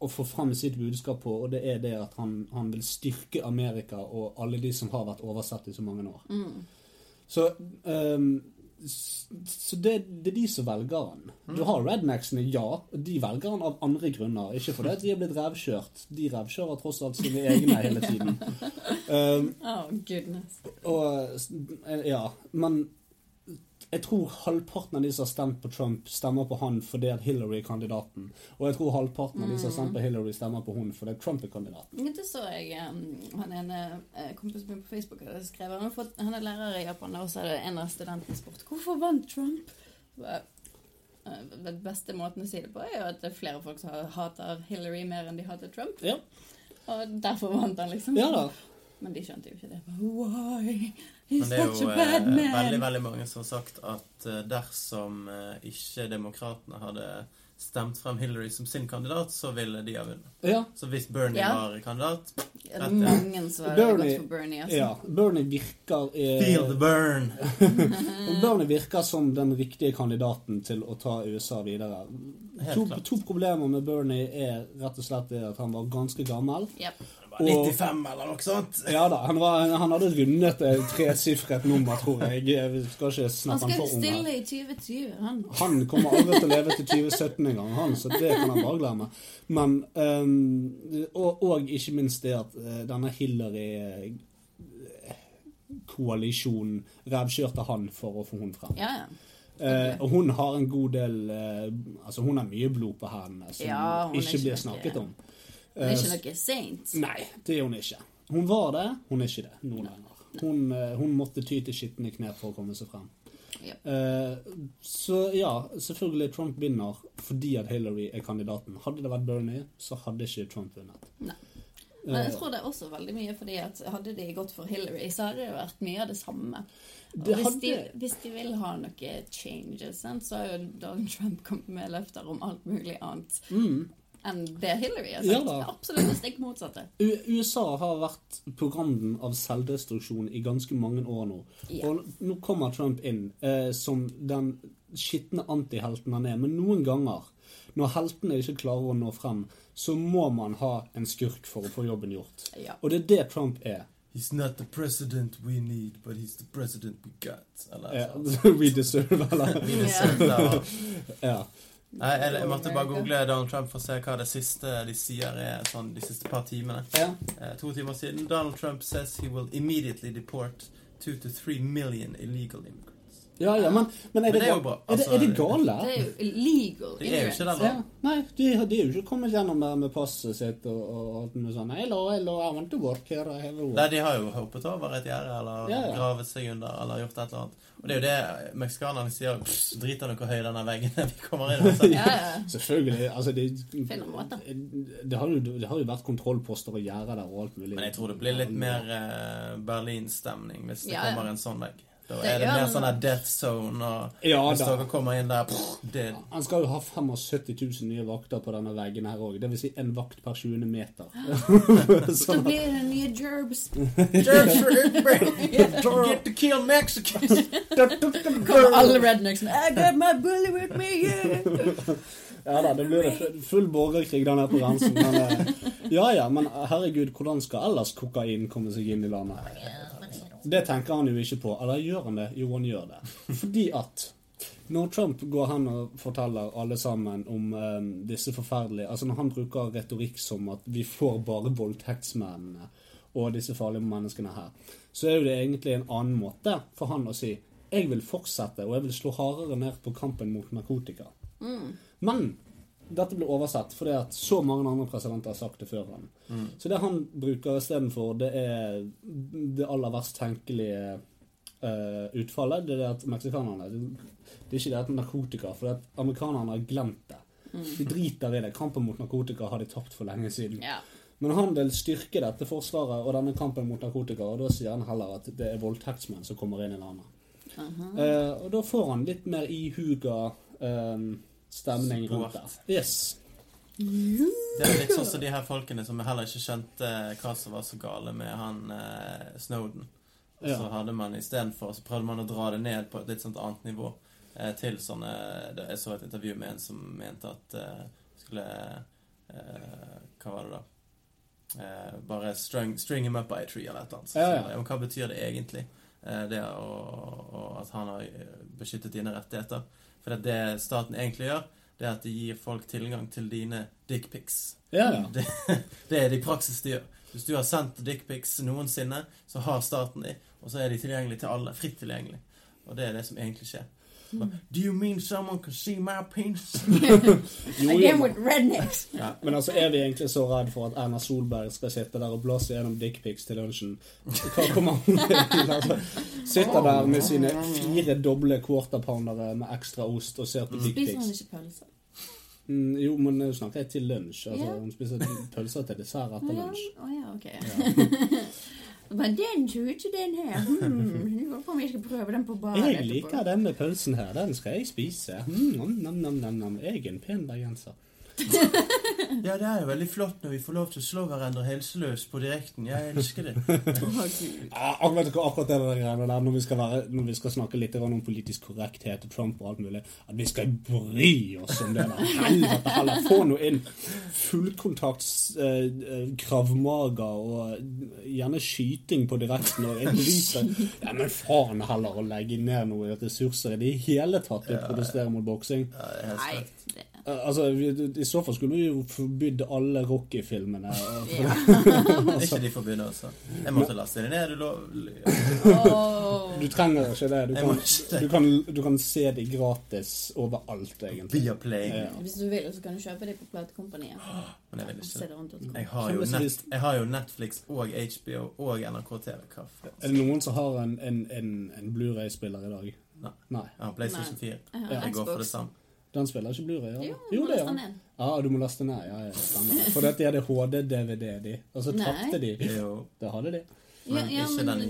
å få fram sitt budskap på, og det er det at han, han vil styrke Amerika og alle de som har vært oversett i så mange år. Så, um, så det, det er de som velger han. Du har rednecksene, ja. De velger han av andre grunner. Ikke fordi de er blitt revkjørt. De revkjører tross alt sine egne hele tiden. Um, Oh, goodness. og ja, men jeg tror halvparten av de som har stemt på Trump, stemmer på han fordi at Hillary er kandidaten. Og jeg tror halvparten av de som har stemt på Hillary, stemmer på hun fordi Trump er kandidaten. Det så jeg um, Han ene eh, kompisen min på Facebook hadde skrevet. Han, fått, han er lærer i Japan, og så er det en av studentene spurt hvorfor vant Trump. Eh, Den beste måten å si det på er jo at det er flere folk som hater Hillary mer enn de hater Trump. Ja, Og derfor vant han, liksom. ja. Men de skjønte jo ikke det. Why? Men det er jo eh, veldig veldig mange som har sagt at eh, dersom eh, ikke demokratene hadde stemt frem Hillary som sin kandidat, så ville de ha vunnet. Ja, Så hvis Bernie Ja. var kandidat Ja, det er mange som har Bernie- gått for Bernie. Altså. ja. Bernie virker eh, Feel the burn! Bernie virker som den riktige kandidaten til å ta USA videre. Helt To, klart. to problemer med Bernie er rett og slett det at han var ganske gammel. Yep. Og- 95 eller noe sånt. Ja da, han, var, han hadde vunnet et tresifret nummer, tror jeg. Vi skal ikke Han snakke skal han jo det. stille i 2020, han. Han kommer aldri til å leve til 2017 engang, han, så det kan han bare glemme. Men um, og, og ikke minst det at eh, denne Hillary-koalisjonen revkjørte han for å få hun frem. Ja, ja. Eh, og hun har en god del eh, Altså, hun har mye blod på hendene som Ja, ikke ikke blir snakket om. Det er Eh, ikke noe saint. Nei, det er hun ikke. Hun var det, hun er ikke det nå lenger. Hun, eh, hun måtte ty til skitne knep for å komme seg frem. Ja. Eh, så ja, selvfølgelig Trump vinner fordi at Hillary er kandidaten. Hadde det vært Bernie, så hadde ikke Trump vunnet. Nei. Men jeg Eh, tror det er også veldig mye fordi at hadde de gått for Hillary, så hadde det vært mye av det samme. Det hvis, de, hvis de vil ha noe changes, så har jo Donald Trump kommet med løfter om alt mulig annet mm. Enn det Hillary har sagt. Ja da. Det er absolutt det stikk motsatte. U- USA har vært på randen av selvdestruksjon i ganske mange år nå. Yeah. Og nå kommer Trump inn eh, som den skitne antihelten han er. Men noen ganger, når heltene ikke klarer å nå frem, så må man ha en skurk for å få jobben gjort. Ja. Og det er det Trump er. He's not the president we need, but he's the president we got. Eller sånn. We deserve, eller? we deserve- Ja. Nei, jeg, jeg måtte bare google Donald Trump for å se hva det siste de sier er sånn de siste par timene. ja. Eh, to timer siden. Donald Trump says he will immediately deport two to three million illegal immigrants. Ja, ja, men, men er, Men det er bra, altså. Er, det, er det, gale? Det er jo illegal Det er jo ikke det, da. Ja, nei, de, de er jo ikke kommet gjennom der med passet sitt og, og alt mulig sånn Hello, hello, I want to work here, I have a Nei, de har jo hoppet over et gjerde eller Ja, ja. gravet seg under eller gjort et eller annet. Og det er jo det meksikanerne sier. Drit i hvor høy denne veggen er. Vi kommer inn. Altså. Ja, ja. Selvfølgelig. altså det, det, har jo, det har jo vært kontrollposter og gjerder der og alt mulig. Men jeg tror det blir litt mer uh, Berlin-stemning hvis det Ja, ja. kommer en sånn vegg. Da er det mer sånn der death zone, og Ja hvis da. dere kommer inn der pff, det, Han skal jo ha 75 000 nye vakter på denne veggen her òg. Dvs. Si en vakt per 20 meter. Så Da blir det nye gerbs. Get to kill Mexicans! Kommer alle rednecksene. I got my bully with me, yeah! Ja da, det blir full borgerkrig der nede på grensen. Men, eh, ja ja, men herregud, hvordan skal ellers kokain komme seg inn i landet? Det tenker han jo ikke på. Eller gjør han det? Jo, han gjør det. Fordi at når Trump går hen og forteller alle sammen om um, disse forferdelige Altså når han bruker retorikk som at vi får bare voldtektsmennene og disse farlige menneskene her, så er jo det egentlig en annen måte for han å si jeg vil fortsette, og jeg vil slå hardere ned på kampen mot narkotika. Men dette blir oversett fordi at så mange andre presidenter har sagt det før han. Så det han bruker istedenfor, det er det aller verst tenkelige uh, utfallet. Det er det at meksikanerne Det er ikke det at narkotika, for det at amerikanerne har glemt det. De driter i det. Kampen mot narkotika har de tapt for lenge siden. Ja. Men han vil styrke dette forsvaret og denne kampen mot narkotika, og da sier han heller at det er voldtektsmenn som kommer inn i landet. Eh, og da får han litt mer ihuga eh, stemning rundt det. Yes. Det er litt sånn som de her folkene som heller ikke skjønte hva som var så gale med han eh, Snowden. Og så Ja. hadde man istedenfor så prøvde man å dra det ned på et litt sånt annet nivå. Eh, til sånne Jeg så et intervju med en som mente at eh, skulle eh, Hva var det da? Eh, bare string, string him up by a tree eller et eller annet. Så, Ja, ja. sier jeg, «Men Hva betyr det egentlig? Eh, det å, å, at han har eh, beskyttet dine rettigheter. For det, det staten egentlig gjør, det er at de gir folk tilgang til dine dickpics. Ja, ja. Det, det er det i praksis de gjør. Hvis du har sendt dickpics noensinne, så har staten de, og så er de tilgjengelige til alle. Fritt tilgjengelig. Og det er det som egentlig skjer. Do you mean someone can see my penis? Jo, Again with rednecks. ja. Men altså, er vi egentlig så redd for at Erna Solberg skal sitte der og blåse gjennom dickpics til lunsjen? Hva kommer hun til? Altså, sitter der med sine fire doble quarterpoundere med ekstra ost og ser på Spiser hun dickpics. ikke pølser? Mm, jo, men nå snakker jeg til lunsj. Altså, yeah. hun spiser pølser til dessert etter ja, lunsj. å ja, ok. Men den så ut som den her. Hmm, lurer på om jeg skal prøve den på badet Jeg liker denne pølsen her. Den skal jeg spise. Mm, nam, nam, nam, nam, nam. Jeg er en pen bergenser. Ja, det er jo veldig flott når vi får lov til å slå hverandre helseløs på direkten. Jeg elsker det. Ja, akkurat, akkurat det der greiene der, når vi, skal være, når vi skal snakke litt om politisk korrekthet og Trump og alt mulig, at vi skal bry oss om det der. Helvete heller. Få nå inn fullkontakts eh, eh, kravmaga og gjerne skyting på direkten og en driter. Ja, men faen heller å legge ned noe ressurser i det hele tatt til å protestere mot boksing. Ja, det er helt Nei. Det. Altså, vi- I så fall skulle vi jo forbydd alle Rocky-filmene. Ja. Er ikke de forbudt også? Jeg måtte laste det ned. Du lov... Åh. Du trenger ikke det. Du kan, du kan, du kan se de gratis overalt, egentlig. Via Play. Ja. Hvis du vil, så kan du kjøpe det på platekompaniet. Men jeg vil ikke. Jeg har, jo net, jeg har jo Netflix og HBO og NRK TV. Er det noen som har en, en, en, en Blu-ray-spiller i dag? Nei. Nei. Jeg har PlayStation 4. Jeg Jeg går for det samme. Den spiller ikke Blu-ray? Ja. Jo, du må laste den ned. Ja, du må laste ned. Ja, ja, stemmer. For er det HD-DVD, de. Og så tapte de. Jo. Det hadde de. Men ja, ikke men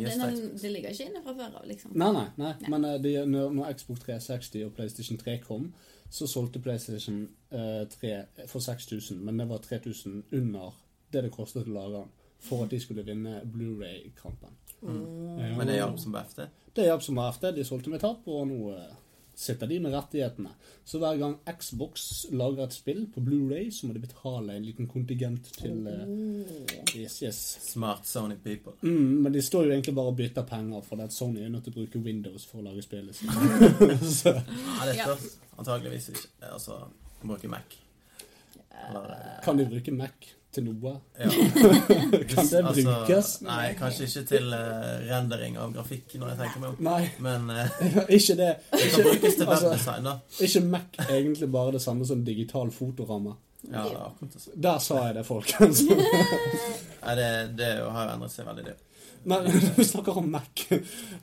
det ligger ikke inne fra før av, liksom. Nei, nei. nei. Nei. Men eh, de, når, når Xbox 360 og PlayStation 3 kom, så solgte PlayStation eh, 3 for 6000, men det var 3000 under det det kostet å lage den. For at de skulle vinne Blu-ray-kampen. Ja. Men det hjalp som BFT. Det hjalp som AFD. De solgte med tap, og nå eh, sitter de med rettighetene. Så hver gang Xbox lager et spill på Blu-ray, så må de betale en liten kontingent til uh, Yes, yes. Smart Sony people. Mm, men de står jo egentlig bare og bytter penger, for at Sony er nødt til å bruke Windows for å lage spillet sitt. Ja, det spørs. Antageligvis ikke. Altså, bruke Mac. Eller, eh, kan de bruke Mac til noe? ja. Kan det brukes? Nei, kanskje ikke til uh, rendering av grafikk, når jeg tenker meg om. Nei, Men uh, ikke det. det kan brukes til altså, webdesign, da. ikke Mac egentlig bare det samme som digital fotoramme? Ja, det akkurat det. Der sa jeg det, folkens. Nei, det, det har jo endret seg veldig, det. Men når vi snakker om Mac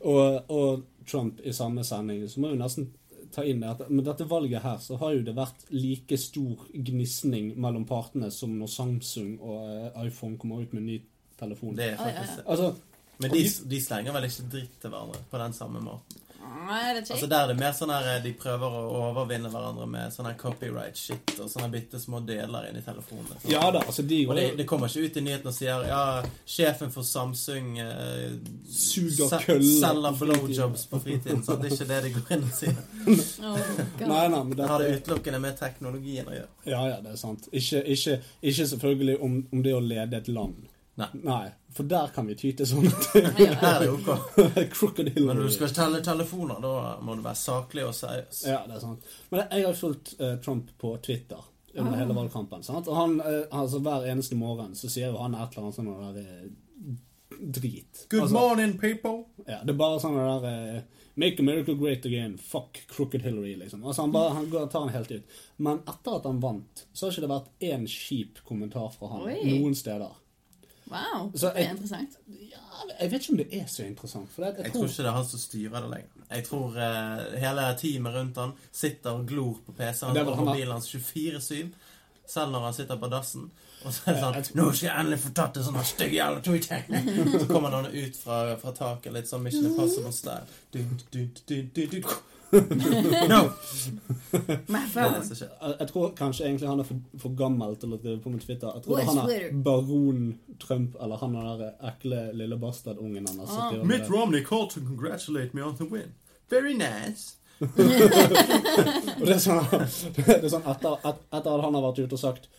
og, og Trump i samme sending, så må vi nesten ta inn det at med dette valget her, så har jo det vært like stor gnisning mellom partene som når Samsung og eh, iPhone kommer ut med ny telefon. Det er faktisk det. Altså, Men de, de slenger vel ikke dritt til hverandre på den samme måten. Nei, det ikke Altså Der er det mer sånn her de prøver å overvinne hverandre med sånn her copyright-shit og sånne bitte små deler inni telefonene. sånn. ja da, altså de Og det, det kommer ikke ut i nyhetene og sier ja, sjefen for Samsung eh, Suger køller selger blowjobs på fritiden. Så Det er ikke det de går inn og sier. Oh, Nei, nei, men Det har det utelukkende med teknologien å gjøre. Ja, ja, det er sant. Ikke, ikke, ikke selvfølgelig om, om det å lede et land. Nei. For der kan vi ty til sånne ting. Ja. Her er det ok. Crocodile. Men når du skal telle telefoner, da må du være saklig og seriøs. Ja, det er sant. Men jeg har fulgt uh, Trump på Twitter under Ah. hele valgkampen. Sant? Og han, uh, altså Hver eneste morgen så sier jo han et eller annet sånn der eh, drit. Good altså, morning, people! Ja, det er bare sånn det der Make America great again. Fuck crooked Hillary, liksom. Altså Han bare, han tar den helt ut. Men etter at han vant, så har ikke det vært én kjip kommentar fra han Oi. noen steder. Wow, Så det er jeg- interessant. Ja, jeg vet ikke om det er så interessant. For det, jeg, Jeg tror, tror ikke det er han som styrer det lenger. Jeg tror uh, hele teamet rundt han sitter og glor på PC-en og mobilen hans 24-7. Selv når han sitter på dassen. Og så er det sånn Nå skal jeg endelig få tatt en sånn stygg jævla tweet! Så kommer han ut fra, fra taket, litt sånn Mission Impossible-style. No! Skjer. jeg, jeg tror kanskje egentlig han er for, for gammel til å drive på med Twitter. Jeg tror han er baron Trump, eller han er den ekle lille bastardungen hans. Ah. Mitt. Romney called to congratulate me on the win. Very nice. Og det er sånn, det er sånn etter, et, etter at han har vært ute og sagt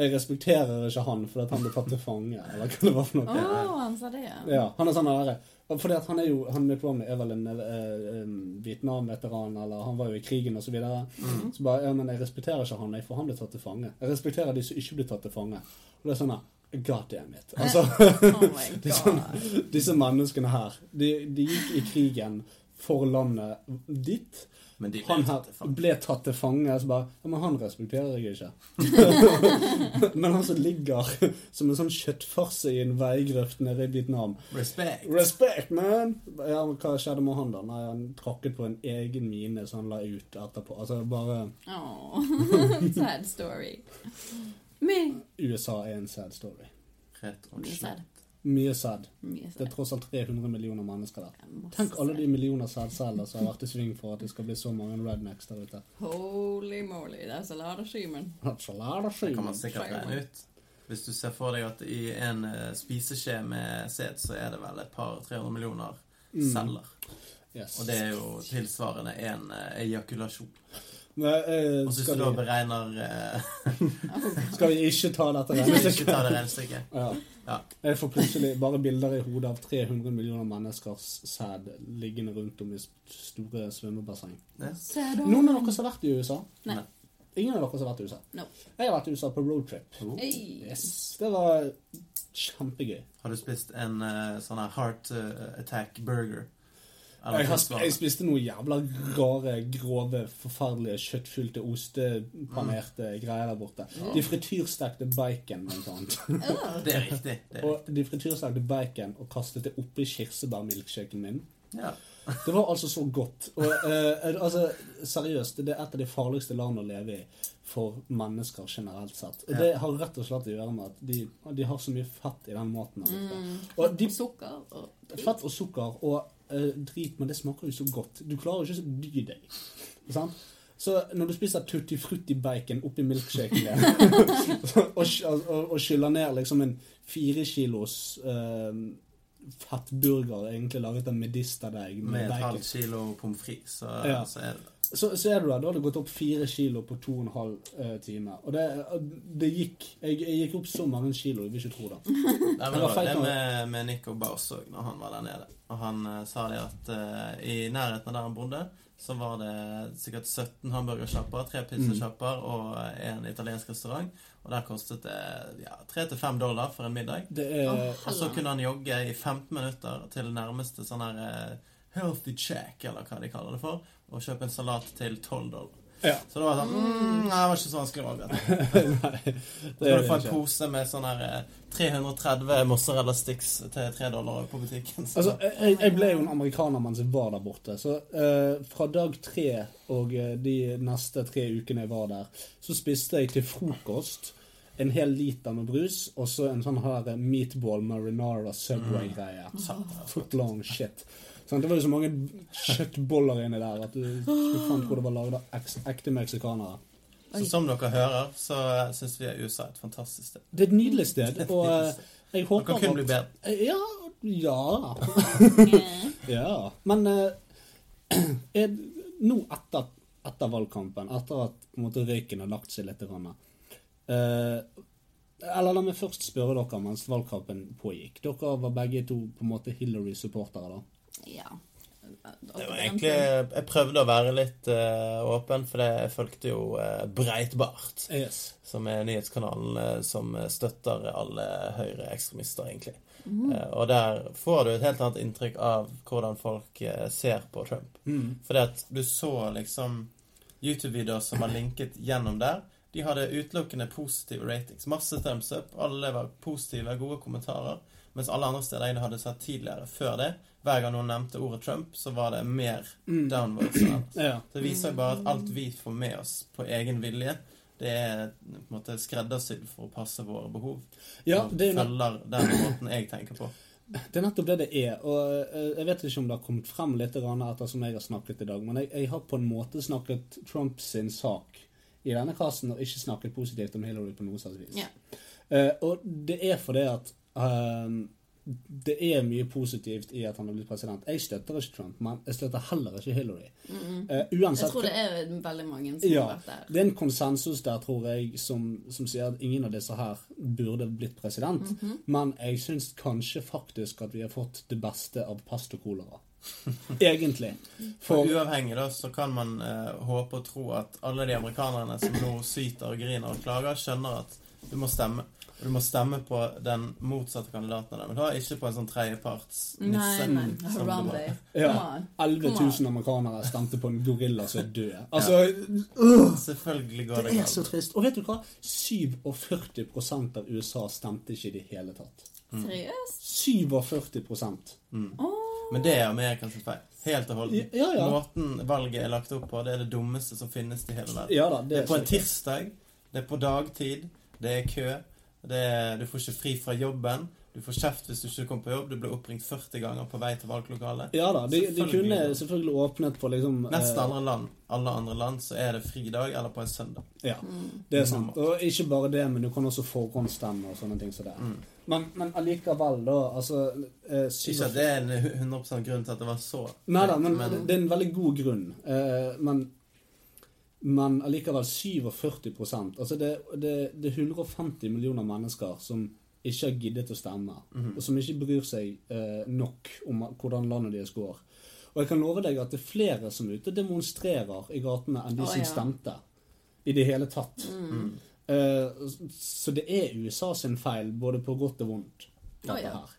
jeg respekterer ikke han fordi han ble tatt til fange, eller hva det var for noe. Oh, han sa det, ja. Ja, han er sånn der, fordi at han er jo, han Mitt Romney er vel en eh, Vietnam-veteran, eller han var jo i krigen og så videre. Mm. Så bare, ja, men jeg respekterer ikke han, jeg, for han blir tatt til fange. Jeg respekterer de som ikke blir tatt til fange. Og det er sånn, god damn it. Altså, Oh er sånn- disse menneskene her, de, de gikk i krigen for landet ditt. Men de ble Han tatt til fange. ble tatt til fange. Så bare Ja, men han respekterer jeg ikke. men han som ligger som en sånn kjøttfarse i en veigrøft nede i Vietnam Respect. Respect, man! Ja, men Hva skjedde med han, da? Nei, Han tråkket på en egen mine som han la ut etterpå. Altså, bare Åh, sad story. Me. USA er en sad story. Rett og slett. Mye sæd. Det er tross alt 300 millioner mennesker der. Tenk alle de millioner sædceller som har vært i sving for at det skal bli så mange rednecks der ute. Holy moly, that's a lot of human. Så lær det Det kan man sikkert regne ut. Hvis du ser for deg at i en eh, spiseskje med sæd, så er det vel et par 300 millioner Mm. Yes. Og det er jo tilsvarende en eh, ejakulasjon. Men, eh, Og så skal, du da vi, beregner eh, skal vi ikke ta dette regnestykket? ta det regnestykket. Ja. Ja. Jeg får plutselig bare bilder i hodet av 300 millioner menneskers sæd liggende rundt om i store svømmebasseng. Ja. Noen av dere som har vært i USA? Nei. Ingen av dere som har vært i USA? No. Jeg har vært i USA på roadtrip. Oh. Yes. Det var kjempegøy. Har du spist en uh, sånn her heart eh, attack burger? Jeg, har, jeg spiste noe jævla rare, grove, forferdelige, kjøttfylte, ostepanerte greier der borte. De frityrstekte bacon, blant annet. Ja. Det er riktig. Det er Og de frityrstekte bacon og kastet det oppi kirsebærmilkshaken min. Ja. Det var altså så godt. Og eh, altså, seriøst, det er et av de farligste landene å leve i for mennesker generelt sett. Og Ja. det har rett og slett å gjøre med at de, de har så mye fett i den maten. Mm. Og de, Sukker og fett og sukker og eh, drit, men det smaker jo så godt. Du klarer jo ikke å dy deg. Sant? Så når du spiser tutti frutti bacon oppi milkshaken din, og, og, og skyller ned liksom en fire kilos eh, fettburger egentlig laget av medisterdeig med, Med et halvt kilo pommes frites, så, Ja. så er det så, så er du der. Da har det gått opp fire kilo på to og en halv uh, time. Og det, det gikk jeg, jeg gikk opp så mange kilo, jeg vil ikke tro det. Det det var var det med, med Nico Baus òg, når han var der nede. Og han uh, sa det at uh, i nærheten av der han bodde, så var det sikkert 17 hamburgersjapper, tre pizzasjapper og eh, en italiensk restaurant. Og der kostet det ja, 3-5 dollar for en middag. Det er. Og så kunne han jogge i 15 minutter til nærmeste sånn her eh, healthy check, eller hva de kaller det for, og kjøpe en salat til 12 dollar. Ja. Så det var sånn mm, Nei, det var ikke så vanskelig å Nei, det er du få en pose med sånn her eh, 330 mozzarella sticks til 3 dollar på butikken. Så. Altså, jeg, jeg ble jo en amerikaner mens jeg var der borte. Så uh, fra dag tre og eh, de neste tre ukene jeg var der, så spiste jeg til frokost en hel liter med brus og så en sånn her meatball marinara Subway-greie. Mm. Footlong shit. Sånn, det var jo så mange kjøttboller inni der at du skulle faen tro det var laget av ekte meksikanere. så som dere hører, så syns vi USA er et fantastisk sted. Det er et nydelig sted, og jeg håper Dere kunne bli bedre. Ja. Ja. Eh, Ja, men eh, er, nå etter, etter valgkampen, etter at på en måte, røyken har lagt seg litt grann, eh, Eller la meg først spørre dere mens valgkampen pågikk. Dere var begge to på en måte Hillary-supportere, da. Ja. Det var egentlig, jeg prøvde å være litt uh, åpen, for jeg fulgte jo uh, Breitbart, Yes. som er nyhetskanalen uh, som støtter alle høyreekstremister, egentlig. Mm. Og der får du et helt annet inntrykk av hvordan folk ser på Trump. Mm. Fordi at du så liksom YouTube-videoer som var linket gjennom der. De hadde utelukkende positive ratings. Masse thumbs up. Alle var positive, gode kommentarer. Mens alle andre steder jeg hadde sett tidligere, før det, hver gang noen nevnte ordet Trump, så var det mer Mm. downwards. Ja. Det viser jo bare at alt vi får med oss på egen vilje, det er på en måte skreddersydd for å passe våre behov. ja, og det er, følger den måten jeg tenker på. det er nettopp det det er. Og eh, jeg vet ikke om det har kommet frem litt grann ettersom jeg har snakket i dag, men jeg, jeg har på en måte snakket Trump sin sak i denne kassen og ikke snakket positivt om Hillary på noe slags vis. Ja. Uh, og det er fordi at ehm, det er mye positivt i at han har blitt president. Jeg støtter ikke Trump, men jeg støtter heller ikke Hillary. Mm. Eh, Jeg uansett tror det er veldig mange som Ja. har vært der. det er en konsensus der, tror jeg, som, som sier at ingen av disse her burde blitt president. Mhm. Men jeg syns kanskje faktisk at vi har fått det beste av pest og kolera. Egentlig. For For uavhengig da, så kan man uh, håpe og tro at alle de amerikanerne som nå syter og griner og klager, skjønner at du må stemme. Og du må stemme på den motsatte kandidaten av dem. Men da ikke på en sånn tredjeparts Nei, nisse. som det Harambe. Ja. Come on. 11 000 amerikanere stemte på en gorilla som er død. Altså, uh, Selvfølgelig går det det er så trist. Og vet du hva? 47% av USA stemte ikke i det hele tatt. Seriøst? 47% Men det er Amerikas feil. Helt og holdent. Ja, ja. Måten valget er lagt opp på, det er det dummeste som finnes i hele verden. Ja da, Det er på en tirsdag, det er på dagtid, det er kø, det er, du får ikke fri fra jobben, du får kjeft hvis du ikke kommer på jobb, du blir oppringt 40 ganger på vei til valglokalet. Ja da, de, de kunne selvfølgelig åpnet for liksom Nesten alle land, alle andre land, så er det fridag eller på en søndag. Ja, det er sant. Og ikke bare det, men du kan også forhåndsstemme og sånne ting som det. Mm. Men, men allikevel, da, altså eh, Ikke at det er en 100 grunn til at det var så Nei da, men, men, det er en veldig god grunn. Eh, men, men allikevel 47 Altså det, det, det er 150 millioner mennesker som ikke har giddet å stemme. Mhm. Og som ikke bryr seg eh, nok om hvordan landet deres går. Og jeg kan love deg at det er flere som er ute og demonstrerer i gatene enn de som ja. stemte. I det hele tatt. Mm. Eh, så det er USA sin feil, både på godt og vondt. dette dette ja. her.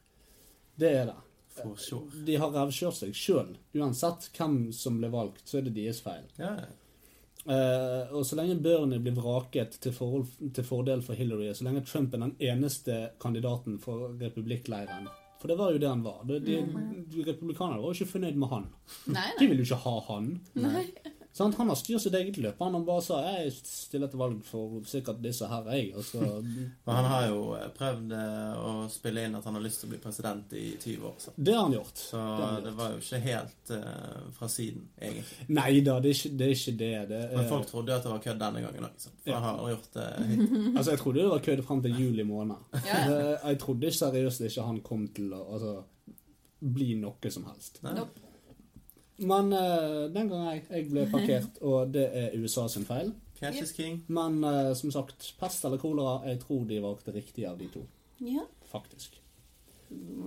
Det er det. For sure. De har revkjørt seg sjøl. Uansett hvem som ble valgt, så er det deres feil. Ja, ja. Eh, og så lenge Bernie blir vraket til, forhold, til fordel for Hillary, så lenge Trump er den eneste kandidaten for republikkleiren For det var jo det han var. De, de, de Republikanerne var jo ikke fornøyd med han. Nei, De ville jo ikke ha han. nei. Sant? Han har styrt sitt eget løp. Han har bare sa 'jeg stiller til valg for sikkert disse her', jeg. Og så Men han har jo eh, prøvd eh, å spille inn at han har lyst til å bli president i 20 år. Så, Det har han gjort. så Det han det var jo ikke helt uh, fra siden, egentlig. Nei da, det er ikke det. Er ikke det. det er, Men folk trodde jo at det var kødd denne gangen òg. For Ja. han har gjort det hittil. Altså, Jeg trodde det var kødd frem til juli måned. Ja. Jeg trodde seriøst ikke han kom til å altså, bli noe som helst. Nei. Nope. Men uh, den gangen jeg, jeg ble parkert, og det er USA sin feil. Cash is king. Men uh, som sagt, pest eller kolera, jeg tror de valgte riktig av de to. Ja. Faktisk.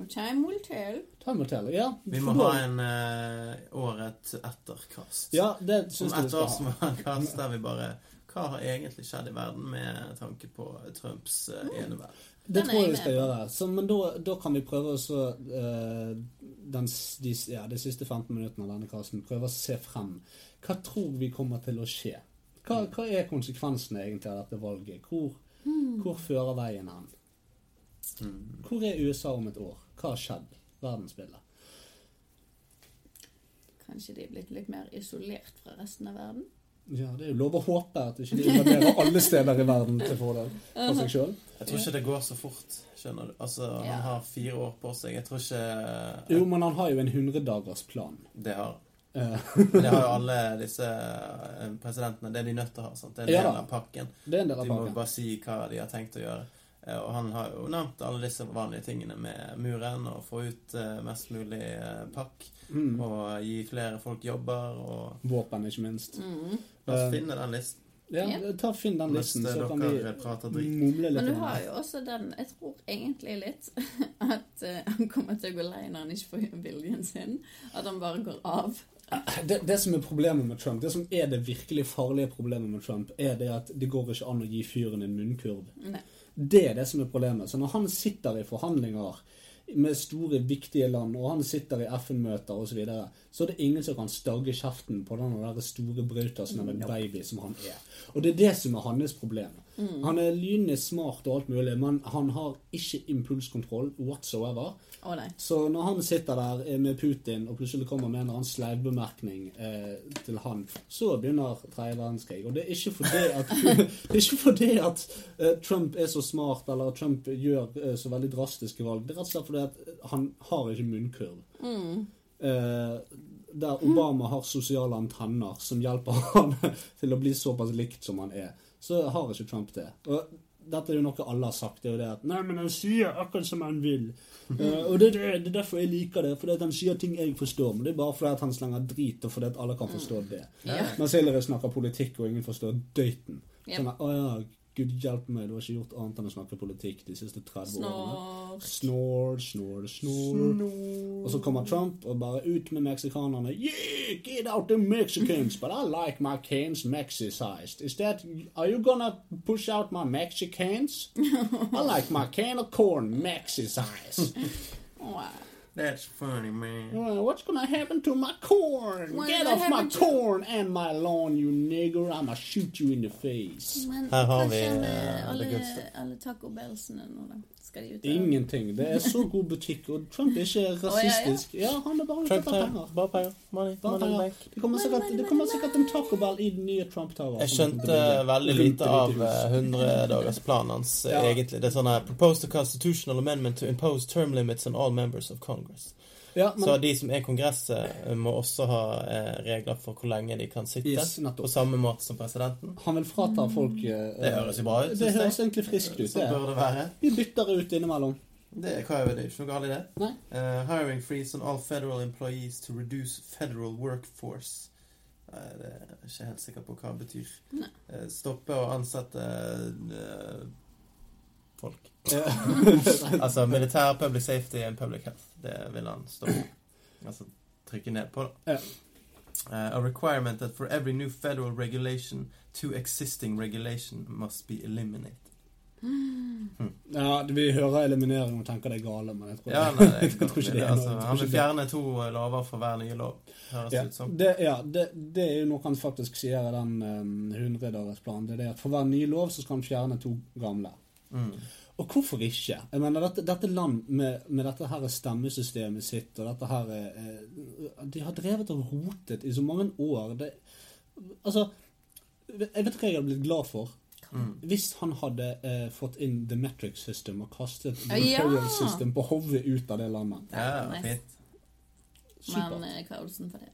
Time will tell. Time will tell, Ja, Vi må ha en uh, året etter-kast. Ja, det syns jeg vi skal ha. må vi ha en kast der vi bare Hva har egentlig skjedd i verden med tanke på Trumps uh, eneverd? Det tror jeg vi skal gjøre. Så, men da, da kan vi prøve å så, eh, den, de, ja, de siste 15 minuttene av denne casten prøver å se frem. Hva tror vi kommer til å skje? Hva, hva er konsekvensene egentlig av dette valget? Hvor, hvor fører veien hen? Mm. Hvor er USA om et år? Hva har skjedd? Verdensbildet. Kanskje de er blitt litt mer isolert fra resten av verden? Ja, det er jo lov å håpe at ikke de invaderer alle steder i verden til fordel for seg sjøl. Jeg tror ikke det går så fort, skjønner du. Altså, Ja. Han har fire år på seg. Jeg tror ikke Jo, men han har jo en 100-dagersplan. det har han. Men det har jo alle disse eh, presidentene. Det er de nødt til å ha. Sant? Det er en del av pakken. Det er en del De må pakken. bare si hva de har tenkt å gjøre. Eh, Og han har jo nevnt alle disse vanlige tingene med muren, og få ut eh, mest mulig eh, pakk, Mm. og gi flere folk jobber, og Våpen, ikke minst. Mm. La oss finne den listen. Ja, ta Finn den listen, så kan vi mumle litt. Men du har jo også den Jeg tror egentlig litt at han kommer til å gå lei når han ikke får viljen sin. At han bare går av. Det, det som er problemet med Trump, det som er det virkelig farlige problemet med Trump, er det at det går ikke an å gi fyren en munnkurv. Nei. Det er det som er problemet. Så når han sitter i forhandlinger med store, viktige land, og han sitter i FN-møter osv., så, videre, så er det ingen som kan stagge kjeften på den store brauta som er en baby som han er. Og det er det som er hans problem. Han er lynende smart og alt mulig, men han har ikke impulskontroll whatsoever. Oh. Så når han sitter der eh, med Putin og plutselig kommer med en eller annen sleivbemerkning eh, til han, så begynner tredje verdenskrig. Og det er ikke fordi at, det ikke fordi at eh, Trump er så smart, eller at Trump gjør eh, så veldig drastiske valg. Det er rett og slett fordi at han har ikke munnkurv. Mm. Eh, der Obama har sosiale antenner som hjelper han til å bli såpass likt som han er, så har ikke Trump det. Og dette er jo noe alle har sagt. det er jo det at Nei, men han sier akkurat som han vil. Uh, og det, det, det er derfor jeg liker det. Fordi at han sier ting jeg forstår. Men det er bare fordi at han slenger drit, og fordi at alle kan forstå det. Ja. Mens Hillary snakker politikk, og ingen forstår døyten. Ja. Sånn at, Å ja, Gud hjelpe meg, du har ikke gjort annet enn å snakke politikk de siste 30 årene. Snor, snor, snor, snor. Og så kommer Trump og bare ut med meksikanerne. Yeah, get out the Mexicans, but I like my canes Mexi-sized. Is that, are you gonna push out my Mexicans? I like my can of corn Mexi-sized. Wow. That's funny, man. Well, what's gonna happen to my corn? Well, Get off my to- corn and my lawn, you nigger. I'ma shoot you in the face. Men Her har hva vi, skjer med alle, alle Taco Bellsene nå, da? Skal de ut? Ingenting. Det er så god butikk, og Trump er ikke rasistisk. Ja, han er bare ute etter penger. bare penger. Money, Bare money penger. Det kommer sikkert, det kommer sikkert en Taco Bell i den nye Trump Tower. Jeg skjønte bygge veldig lite av 100-dagersplanen hans, eh, Ja. egentlig. Det er sånn her Proposed the constitutional amendment to impose term limits on all members of Congress. Ja, Så de som er Kongresset, eh, må også ha eh, regler for hvor lenge de kan sitte. Yes, på samme måte som presidenten. han vil frata folk eh, Det høres jo bra ut, Det høres egentlig friskt ut. Sånn Det. bør det være. Vi bytter ut innimellom. Det, hva er det? er ikke noe galt i det. Nei. Uh, hiring freeze on all federal employees to reduce federal workforce. Nei, det er jeg ikke helt sikker på hva det betyr. Nei. Eh, stoppe å ansette uh, folk. Eh, Altså militær, public safety and public health. Det vil han stå Altså trykke ned på, da. Eh, a requirement that for every new federal regulation, two existing regulation must be eliminated. ja, vi hører eliminering og tenker det er gale, men jeg tror, Ja, nei, det, jeg tror ikke det er altså, noe- Han vil fjerne to lover for hver nye lov, høres Ja, ut som. det, ja det, det er jo noe han faktisk sier i den um, 100-dagersplanen. Det er det at for hver ny lov så skal han fjerne to gamle. Mm. Og hvorfor ikke? Jeg mener, Dette, dette land med, med dette her stemmesystemet sitt og dette her eh, De har drevet og rotet i så mange år. Det, altså Jeg vet hva jeg hadde blitt glad for. Mm. Hvis han hadde eh, fått inn the metric system og kastet the Ja! system på hodet ut av det landet. Ja, fint. Men eh, hva er oddsen for det?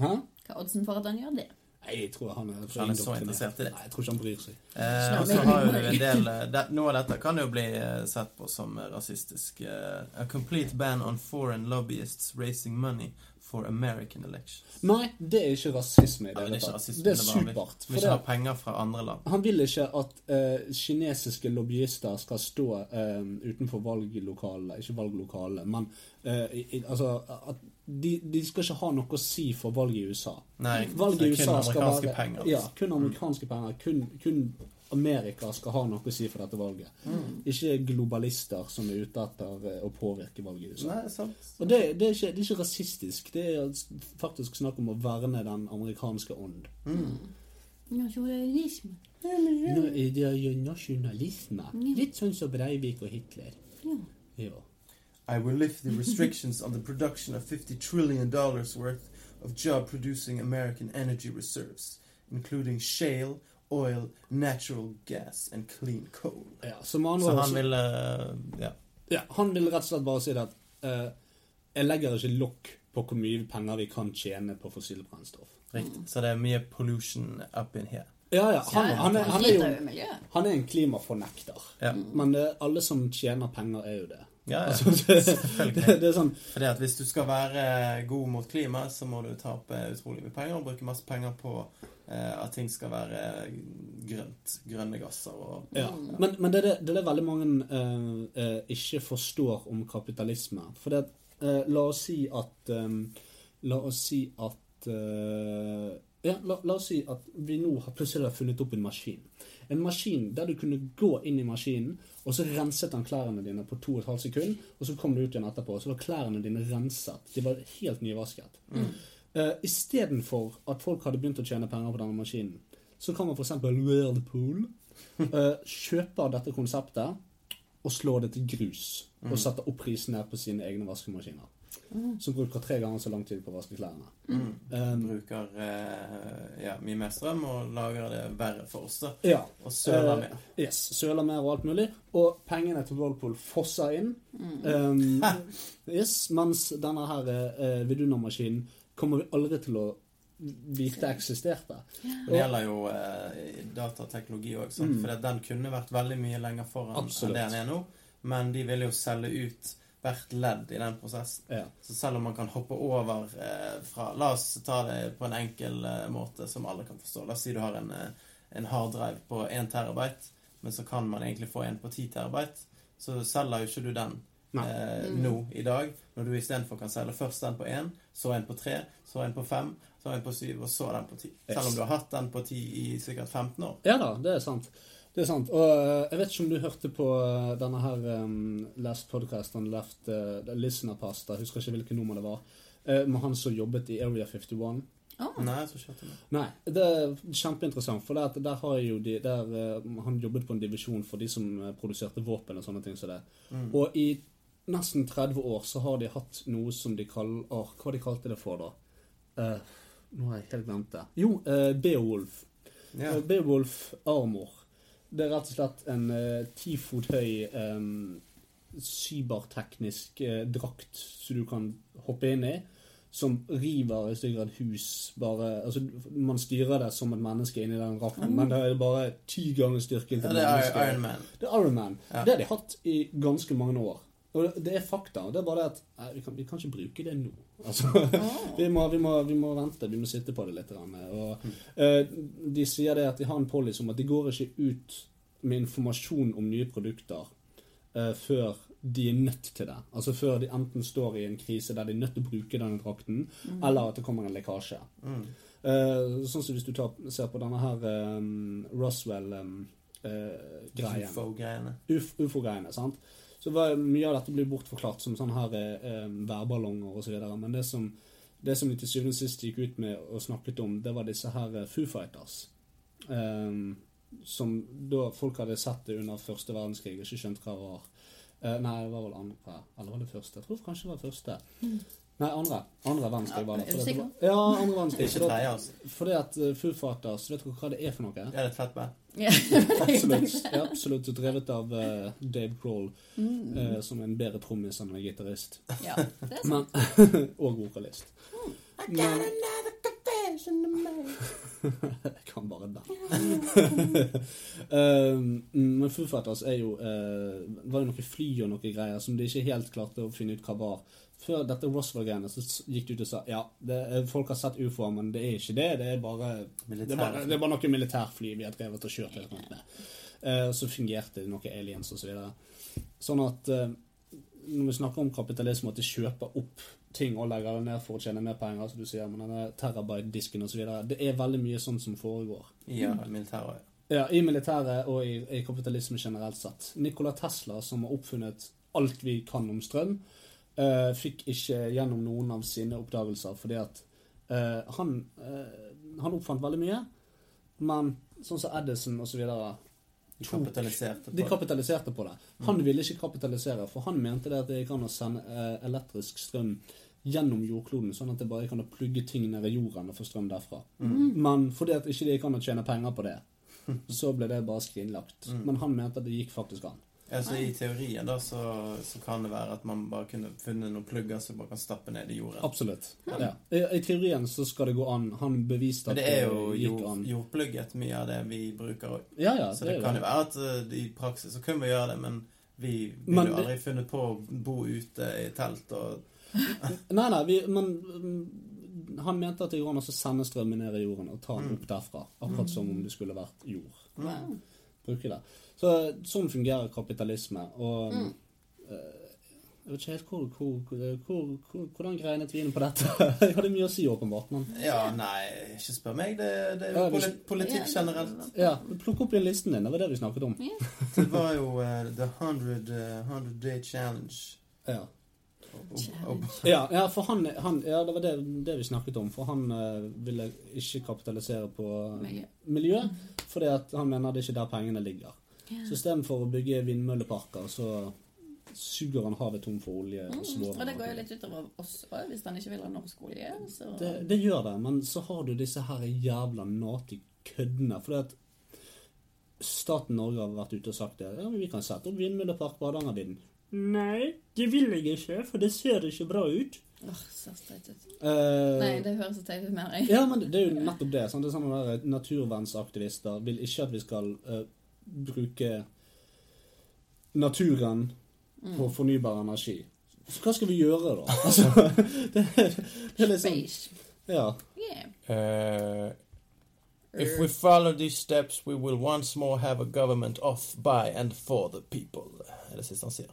Hæ? Hva er oddsen for at han gjør det? Nei, jeg tror han er, Han er så interessert i det. Nei, jeg tror ikke han bryr seg. Eh, og så har jo en del det, Noe av dette kan jo bli eh, sett på som eh, rasistisk. Uh, a complete ban on foreign lobbyists raising money for American elections. Nei, det er ikke rasisme i det Ja, det er rasisme, Det er er supert. Vi For ikke har penger fra andre land. han vil ikke at uh, kinesiske lobbyister skal stå uh, utenfor valglokalene, ikke valglokalene, men i, i- altså at de, de skal ikke ha noe å si for valget i USA. Nei. Valget i kun USA skal amerikanske være penger. Ja, kun amerikanske penger. Kun, kun Amerika skal ha noe å si for dette valget. Mm. Ikke globalister som er ute etter eh, å påvirke valget i USA. Nei, sant. Og det, det, er ikke, det er ikke rasistisk. Det er faktisk snakk om å verne den amerikanske ånd. Mm. Nasjonalisme. Nå er jo nasjonalisme. Litt sånn som Breivik og Hitler. Ja. Ja. I will lift the restrictions on the production of 50 trillion dollars worth of job producing American energy reserves, including shale, oil, natural gas and clean coal. ja så Så han vil uh, Ja. ja, han vil rett og slett bare si det at uh, jeg legger ikke lokk på hvor mye penger vi kan tjene på fossilt brennstoff. Riktig. Så det er mye pollution up in here. Ja, ja. Han, han, er, han, er, jo, han er en klimafornekter. Ja. Men eh, alle som tjener penger, er jo det. Ja, ja. Altså, det, Selvfølgelig. det, det sånn Fordi at hvis du skal være god mot klima, så må du tape utrolig mye penger og bruke masse penger på eh, at ting skal være grønt. Grønne gasser og Ja, men, men det, er det, veldig mange eh, eh, ikke forstår om kapitalisme. For det, eh, la oss si at eh, La oss si at eh, Ja, la, la oss si at vi nå har plutselig har funnet opp en maskin. En maskin der du kunne gå inn i maskinen, og så renset han klærne dine på to og et halvt sekund, og så kom du ut igjen etterpå, og så var klærne dine renset. De var helt nyvasket. Mm. Uh, Istedenfor at folk hadde begynt å tjene penger på denne maskinen, så kan man f.eks. Whirlpool uh, kjøpe dette konseptet og slå det til grus. Og sette opp prisen ned på sine egne vaskemaskiner. Som bruker tre ganger så lang tid på å vaske klærne. mm. Um, bruker eh, ja, mye mer strøm og lager det verre for oss. da ja. Og søler Eh, mer. Yes, Søler mer og alt mulig. Og pengene til Whirlpool fosser inn. Mm. Um, yes, mens denne her uh, Viduna-maskinen kommer vi aldri til å vite eksisterte. Men det gjelder jo uh, datateknologi òg, Mm. for den kunne vært veldig mye lenger foran Absolutt. enn det den er nå. Men de ville jo selge ut hvert ledd i den prosessen. Ja. Så selv om man kan hoppe over eh, fra La oss ta det på en enkel eh, måte som alle kan forstå. La oss si du har en, eh, en harddrive på 1 terabyte. men så kan man egentlig få en på 10 terabyte, så selger jo ikke du den eh, nå i dag, når du istedenfor kan selge først den på 1, så en på 3, så en på 5, så en på 7, og så den på 10. Selv om du har hatt den på 10 i sikkert 15 år. Ja da, det er sant. Det er sant. Og eh, jeg vet ikke om du hørte på eh, denne her um, Last Podcast on Left uh, Listener Pasta, jeg husker ikke hvilket nummer det var, uh, med han som jobbet i Area 51. Oh. Nei, så skjønte jeg det. Nei, det er kjempeinteressant, for det der har jo de der, uh, Han jobbet på en divisjon for de som produserte våpen og sånne ting som det. Mm. Og i nesten 30 år så har de hatt noe som de kaller åh, Hva de kalte det for, da? Uh, nå har jeg helt glemt det. Jo, uh, Beowulf. Yeah. Beowulf Armor. Det er rett og slett en eh, ti fot høy um, cyberteknisk uh, drakt som du kan hoppe inn i. Som river i stykker et hus. Bare, altså, man styrer det som et menneske inni den drakten, men det er bare ti ganger styrken ja, til det er. Iron Man. Det er Iron Man. Ja. Det har de hatt i ganske mange år. Og det, er fakta. Det er bare det at nei, vi, kan, vi kan ikke bruke det nå. Altså, vi, må, vi, må, vi må vente. Vi må sitte på det litt. Og, eh, de sier det at de har en policy om at de går ikke ut med informasjon om nye produkter eh, før de er nødt til det. Altså før de enten står i en krise der de er nødt til å bruke denne drakten, eller at det kommer en lekkasje. Mm. Eh, sånn som hvis du tar, ser på denne her um, Roswell-greien. UFO-greiene. Uf- ufo-greiene. sant? Så Mye av dette blir bortforklart som sånne her eh, værballonger osv. Men det som, det som de til syvende og sist gikk ut med og snakket om, det var disse her eh, Foo Fighters. Ehm, som da folk hadde sett det under første verdenskrig og ikke skjønt hva det var. Eh, nei, det var vel andre. Eller var det første? Jeg tror kanskje det var første. Nei, andre. Andre verdenskrig var det. Er du sikker? Ja, andre verdenskrig. Ikke tredje, altså. Fordi at eh, Foo Fighters, vet dere hva det er for noe? Ja, det er et fett band. Ja. Absolutt. Ja, absolutt drevet av uh, Dave Crawl, mm. uh, som er en bedre trommis enn en gitarist. ja, det er sant. Men, og vokalist. Men, jeg kan bare den. um, men Foo Fighters er jo uh, var jo noe fly og noe greier som de ikke helt klarte å finne ut hva var. Før dette Roswell-greiene så gikk du ut og sa ja, det, folk har sett ufoer, men det er ikke det. Det er bare, det er bare, det er bare noe militærfly vi har drevet og kjørt helt rundt med. Eh, så fungerte det noe aliens og så videre. Sånn at uh, når vi snakker om kapitalisme, at de kjøper opp ting og legger det ned for å tjene mer penger, som du sier, med denne terabyte-disken osv. Det er veldig mye sånn som foregår. Ja, militæret. Ja, I militæret og i, i kapitalisme generelt sett. Nikola Tesla, som har oppfunnet alt vi kan om strøm, eh, fikk ikke gjennom noen av sine oppdagelser fordi at uh, han, uh, han oppfant veldig mye, men sånn som Edison osv. De kapitaliserte på De kapitaliserte på det. Han ville ikke kapitalisere, for han mente det at det gikk an å sende elektrisk strøm gjennom jordkloden, sånn at det bare kan plugge ting ned i jorden og få strøm derfra. Men fordi at ikke de gikk an tjene penger på det, så ble det bare skrinlagt. Men han mente at det gikk faktisk an. Altså, I teorien da, så, så kan det være at man bare kunne funnet noen plugger som bare kan stappe ned i jorden. Absolutt. Ja. I, I teorien så skal det gå an. Han beviste at det gikk er jo jord, an. jordplugget mye av det vi bruker òg. Ja, ja, Så det det kan jo være at uh, i praksis så kunne vi gjøre det, men vi ville Men jo det- aldri funnet på å bo ute i telt og Nei, nei, vi, men mm, han mente at det går an å sende strømmen ned i jorden og ta den opp derfra. Akkurat som om det skulle vært jord. Wow. Bruke det. Så sånn fungerer kapitalisme. Og Mm. eh, jeg vet ikke helt hvor, hvor, hvor, hvor, hvor hvordan greinet vi inn på dette. jeg hadde mye å si, åpenbart. Men Ja, nei, ikke spør meg. Det, det er jo ja, polit politikk Ja, generelt. ja, plukk opp igjen listen din. Det var det vi snakket om. Det var jo uh, The 100, uh, 100 Day Challenge. Ja. Ja, ja, for han, han Ja, det var det, det vi snakket om. For han eh, ville ikke kapitalisere på Miljø. miljø, fordi at han mener det er ikke der pengene ligger. Så istedenfor å bygge vindmølleparker, så suger han havet tom for olje. Mm, Og, og det går jo litt utover oss òg, hvis han ikke vil ha norsk olje. Så det, det gjør det, men så har du disse her jævla nati køddene. Fordi at staten Norge har vært ute og sagt det. Ja, men vi kan sette opp vindmøllepark på Hardangervidda. Nei, det vil jeg ikke, for det ser ikke bra ut. Åh, så teit ut. Uh, Nei, det høres så teit ut mer jeg. Ja, men det er jo nettopp det. Sant? det er sånne der Naturvernsaktivister vil ikke at vi skal uh, bruke naturen på fornybar energi. Så hva skal vi gjøre, da? Altså, det, er- det er liksom Space. Ja. Yeah. Uh, If we follow these steps, we will once more have a government off by and for the people. er det siste han sier.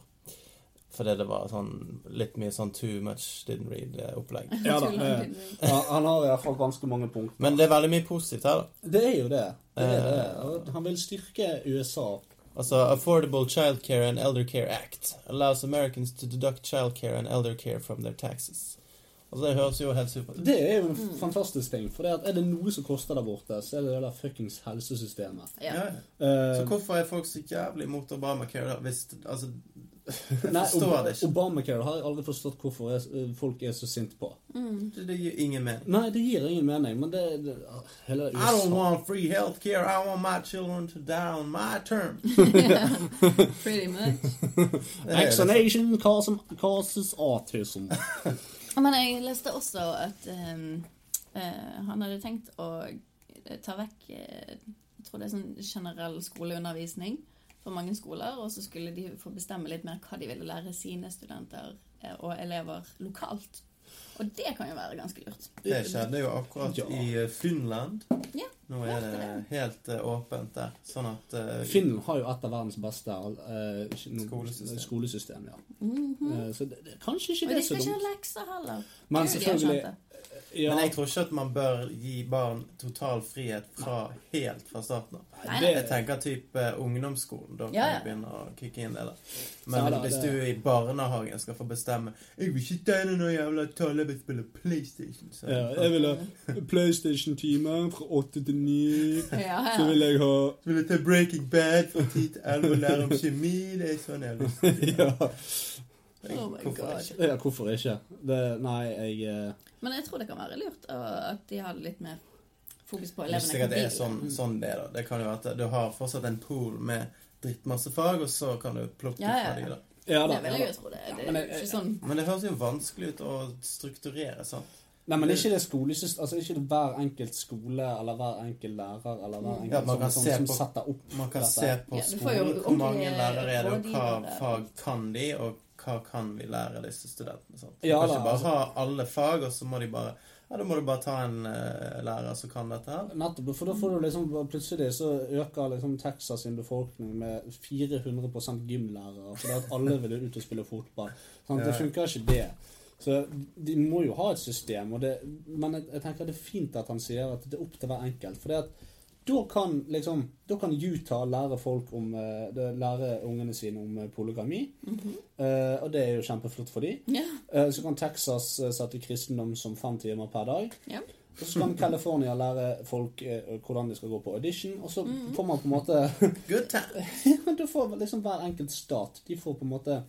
Fordi det var sånn litt mye sånn too much didn't read-opplegg. Ja da, Tuller det- han har i hvert fall ganske mange punkter. Men det er veldig mye positivt her, da. Det er jo det. det, er det. Eh. Han vil styrke USA. Altså, Affordable Child Care and Elder Care Act allows Americans to deduct child care and elder care from their taxes. Altså, Det høres jo helt supert ut. Det er jo en fantastisk ting. For det at er det noe som koster der borte, så er det det der fuckings helsesystemet. Ja. Ja. Eh, Så hvorfor er folk så jævlig imot Obamacare, da? Hvis, altså, nei, Ob det ikke. Obamacare har jeg aldri forstått hvorfor eh, folk er så sinte på. Mm. Det, det gir ingen mening. Nei, det gir ingen mening, men det, det Hele I don't want free healthcare. I want my children to die on my terms. Pretty much. Vaccination causes, causes autism. Men jeg leste også at um, uh, han hadde tenkt å ta vekk uh, Jeg tror det er sånn generell skoleundervisning for mange skoler, og så skulle de få bestemme litt mer hva de ville lære sine studenter eh, og elever lokalt. Og det kan jo være ganske lurt. Det skjedde jo akkurat Ja. i eh, Finland. Ja, Nå er det helt eh, åpent der. Sånn at uh, Finland har jo et av verdens beste uh, Skolesystem. skolesystem ja. Mm -hmm. uh, så det, det, kanskje ikke Og det de er så skal ikke dumt. ha lekser heller. Men de selvfølgelig. Ja, Men jeg tror ikke at man bør gi barn total frihet fra, helt fra starten av. Det- Jeg tenker type ungdomsskolen. Da kan Ja, ja. du begynne å kicke inn det. da. Men da, hvis det- du i barnehagen skal få bestemme 'Jeg vil ikke tegne noe jævla tall, jeg vil spille PlayStation', så ja, jeg vil ha PlayStation-time fra åtte til ni. Så vil jeg ha Så vil jeg ta Breaking Bad fra ti til 11 og lære om kjemi. Det er sånn jeg har lyst til. ja. Oh my Hvorfor God. ikke? ja, hvorfor ikke? Det, nei, jeg eh, Men jeg tror det kan være lurt og at de hadde litt mer fokus på elevene. elevene. sikkert det er sånn, sånn det er, da. Det kan jo være at du har fortsatt en pool med drittmasse fag, og så kan du plukke Ja, ja, fra de, da. Ja da. Det vil jeg jo tro det. Det men er jeg- jo ikke sånn Men det høres jo vanskelig ut å strukturere, sånn. Nei, men ikke det skolesystem Altså ikke det hver enkelt skole eller hver enkelt lærer eller hver enkelt Ja, man kan som, se som, på- som setter opp Man kan dette. se på Ja, du får jo skolen hvor mange ordentlige lærere er det, og hva rådgivere. fag kan de, og hva kan vi lære disse studentene? Sant? Du Ja, kan da, ikke bare altså- ha alle fag, og så må de bare Ja, da må du bare ta en uh, lærer som kan dette her. Nettopp, for da får du liksom Plutselig så øker liksom Texas sin befolkning med 400 gymlærere. Fordi at alle vil ut og spille fotball. Sant? Det funker ikke, det. Så de må jo ha et system. Det, men jeg, jeg tenker det er fint at han sier at det er opp til hver enkelt. For det at da kan liksom Da kan Utah lære folk om eh, Lære ungene sine om polygami. polygami. -hmm. uh, og det er jo kjempeflott for dem. Yeah. Uh, Så kan Texas eh, sette kristendom som fem timer per dag. Yeah. Og så kan California lære folk uh, hvordan de skal gå på audition. Og så Mm. får man på en måte Good time! Du får liksom hver enkelt stat De får på en måte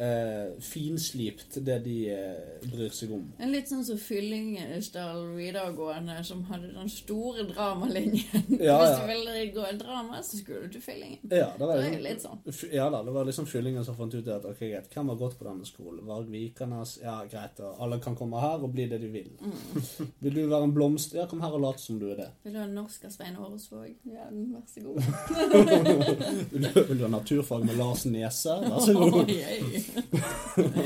eh, finslipt det de eh, bryr seg om. En litt sånn som Fyllingesdal videregående, som hadde den store dramalinjen. Ja, Hvis du ville gå i drama, så skulle du til Fyllingen. Ja, det var Det liksom, litt sånn. Ja da, det var liksom fyllingen som fant ut at ok, greit, hvem har gått på denne skolen? Varg Vikernes? Ja, greit, alle kan komme her og bli det de vil. Mm. Vil du være en blomst? Ja, kom her og lat som du er det. Vil du ha norsk av Svein Åresvåg? Ja, vær så god. Vil du, vil du ha naturfag med Lars Nese? Vær så god.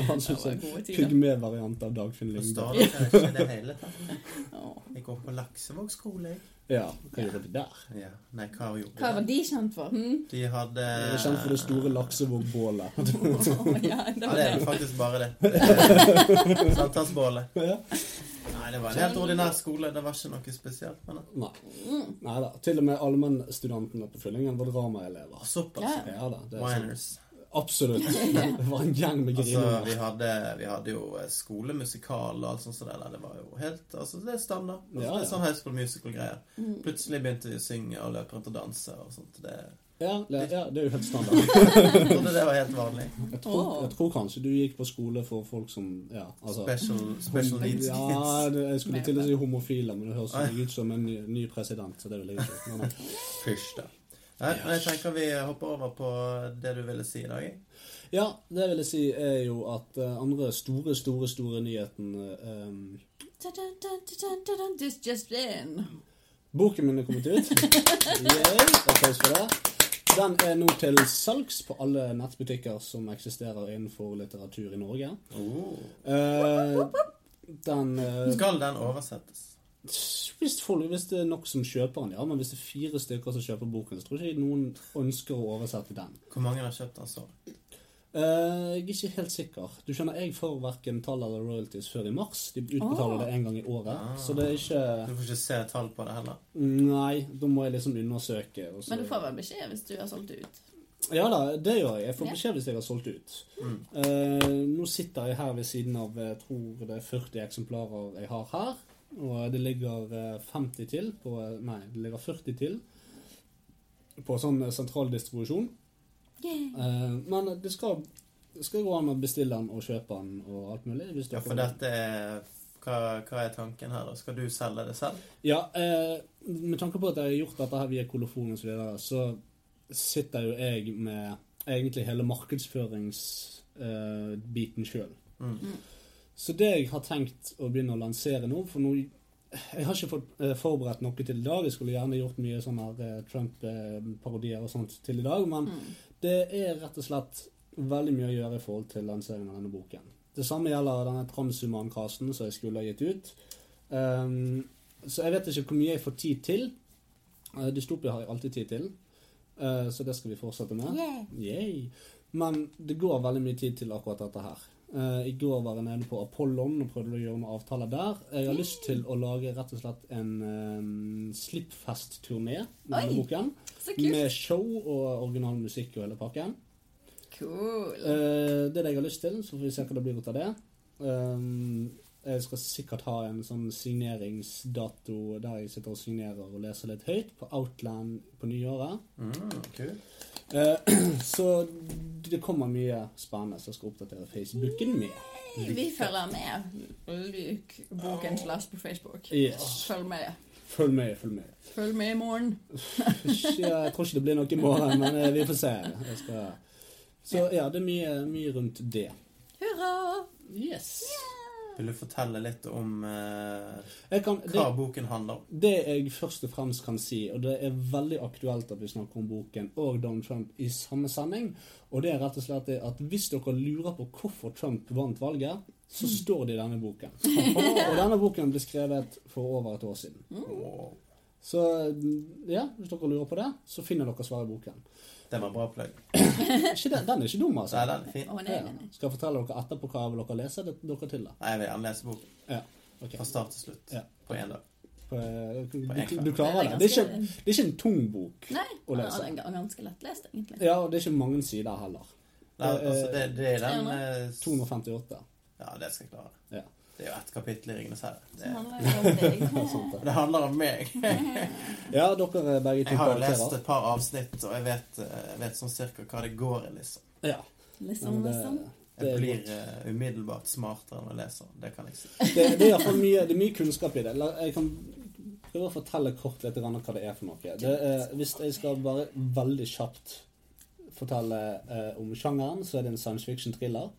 Han syns gode pygme-variant av Dagfinn Lyngdal. Forstår dere ikke det hele tatt? Jeg går på Laksevåg skole, jeg. Ja, hva gjorde de der? Ja. Nei, hva gjorde Hva var de? kjent for? Hm? De hadde De kjent for det store laksevågbålet. oh, ja, det Ja, var det er faktisk bare det. Sankthansbålet. Ja. Nei, det var en helt ordinær skole. Det var ikke noe spesielt med det. Nei. Mm. Nei da. Til og med allmennstudentene på Fyllingen var dramaelever. Såpass. Ja. Ja da. Det sant. Winers. Absolutt. Det var en gjeng med Altså, vi hadde, vi hadde jo eh, skolemusikal og alt sånt som det. Det var jo helt Altså, det er standard. Altså, Ja, Det er sånn high school musical-greier. Mm. Plutselig begynte vi å synge og løpe rundt og danse og sånt. Det Ja, det, ja, det er jo helt standard. jeg trodde det var helt vanlig. Jeg tror, jeg tror kanskje du gikk på skole for folk som Ja, altså Special, special needs Ja, jeg skulle til å si homofile, men det høres ut som en ny, ny president, så det vil jeg ikke. Fysj, da. Men jeg tenker vi hopper over på det du ville si i dag. Ja, det vil jeg si er jo at eh, andre store, store, store nyheten um, This just in. Boken min er kommet ut. Yay, applaus for det. Den er nå til salgs på alle nettbutikker som eksisterer innenfor litteratur i Norge. Oh. Uh, den uh, Skal den oversettes? Hvis, folk, hvis det er nok som kjøper den, ja. Men hvis det er fire stykker som kjøper boken, så tror jeg ikke noen ønsker å oversette den. Hvor mange har kjøpt den så? Uh, jeg er ikke helt sikker. Du skjønner, Jeg får verken tall eller royalties før i mars. De utbetaler oh. det en gang i året. Ah. Så det er ikke Du får ikke se tall på det heller. Nei, da må jeg liksom undersøke. og så- Men du får vel beskjed hvis du har solgt ut? Ja da, det gjør jeg. Jeg får beskjed hvis jeg har solgt ut. Mm. Uh, nå sitter jeg her ved siden av jeg tror det er 40 eksemplarer jeg har her. Og det ligger eh, 50 til på Nei, det ligger 40 til på sånn eh, sentral distribusjon. Eh, men det skal, det skal gå an å bestille den og kjøpe den og alt mulig. Hvis Ja, for dette er hva, hva er tanken her? da? Skal du selge det selv? Ja, eh, med tanke på at jeg har gjort dette her via kolofon og så videre, så sitter jo jeg med egentlig hele markedsføringsbiten eh, sjøl. Mm. Så det jeg har tenkt å begynne å lansere nå For nå Jeg har ikke fått eh, forberedt noe til i dag. Jeg skulle gjerne gjort mye sånne eh, Trump-parodier og sånt til i dag, men Mm. det er rett og slett veldig mye å gjøre i forhold til lanseringen av denne boken. Det samme gjelder denne transhuman-casten som jeg skulle ha gitt ut. Um, så jeg vet ikke hvor mye jeg får tid til. Uh, Dystopia har jeg alltid tid til, uh, så det skal vi fortsette med. Yeah. Men det går veldig mye tid til akkurat dette her. Eh, I går var jeg nede på Apollon og prøvde å gjøre noen avtaler der. Jeg har lyst til å lage rett og slett en um, slippfest-turné med boken. Med show og original musikk og hele pakken. Cool. Uh, det er det jeg har lyst til, så får vi se hva det blir ut av det. Um, jeg skal sikkert ha en sånn signeringsdato der jeg sitter og signerer og leser litt høyt, på Outland på nyåret. Mm, kult. Eh, så det kommer mye spennende som skal oppdatere Facebooken med. Vi følger med. Lik bokens last på Facebook. Yes. Følg med. Følg med, følg med. Følg med i morgen. Jeg tror ikke det blir noe i morgen, men eh, vi får se. Jeg skal... Så ja, det er mye, mye rundt det. Hurra! Yes. Vil du fortelle litt om eh, kan, hva det, boken handler om? det jeg først og fremst kan si, og det er veldig aktuelt at vi snakker om boken og Donald Trump i samme sending, og det er rett og slett at hvis dere lurer på hvorfor Trump vant valget, så står det i denne boken. Og denne boken ble skrevet for over et år siden. Så ja, hvis dere lurer på det, så finner dere svaret i boken. Det var bra plugg. Den, den er ikke dum, altså. Nei, den er fin. Oh, nei, nei, nei. Skal jeg fortelle dere etterpå hva vil dere lese? Det, dere til da? Nei, jeg vil gjerne lese boken. Ja, Okay. Fra start til slutt. Ja. På én dag. På, eh, du, du, du klarer det. Det er, ikke, det er ikke en tung bok Nei, å lese. den er ganske lettlest, egentlig. Ja, og det er ikke mange sider heller. Nei, altså, det, det er den eh, 258. Ja, det skal jeg klare. Ja. Det er jo ett kapittel i Ringenes herre. Det, handler det. Det. handler om meg. Ja, dere er begge to Jeg har jo lest et par avsnitt, og jeg vet, eh, jeg vet sånn cirka hva det går i, liksom. Ja, Liksom, det, liksom. Jeg blir eh, umiddelbart smartere når jeg leser. Det kan jeg si. Det, det er i mye, det er mye kunnskap i det. Jeg kan prøve å fortelle kort litt om hva det er for noe. Det er, hvis jeg skal bare veldig kjapt fortelle uh, om sjangeren, så er det en science fiction-thriller.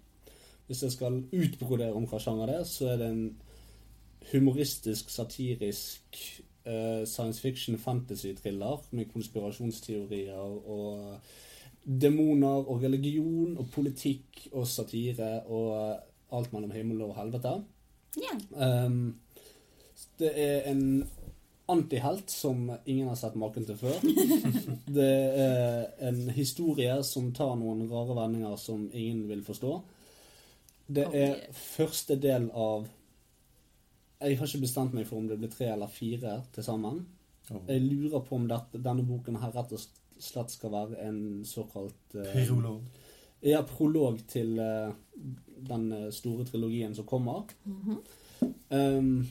Hvis jeg skal utbrodere om hva sjanger det er, så er det en humoristisk, satirisk uh, science fiction fantasy-thriller med konspirasjonsteorier og demoner og religion og politikk og satire og alt mellom himmel og helvete. Yeah. Um, det er en antihelt som ingen har sett maken til før. Det er en historie som tar noen rare vendinger som ingen vil forstå. Det er første del av Jeg har ikke bestemt meg for om det blir tre eller fire til sammen. Jeg lurer på om dette, denne boken her rett og slett skal være en såkalt uh, Prolog. ja, prolog til uh, den eh, store trilogien som kommer. Mhm. Um,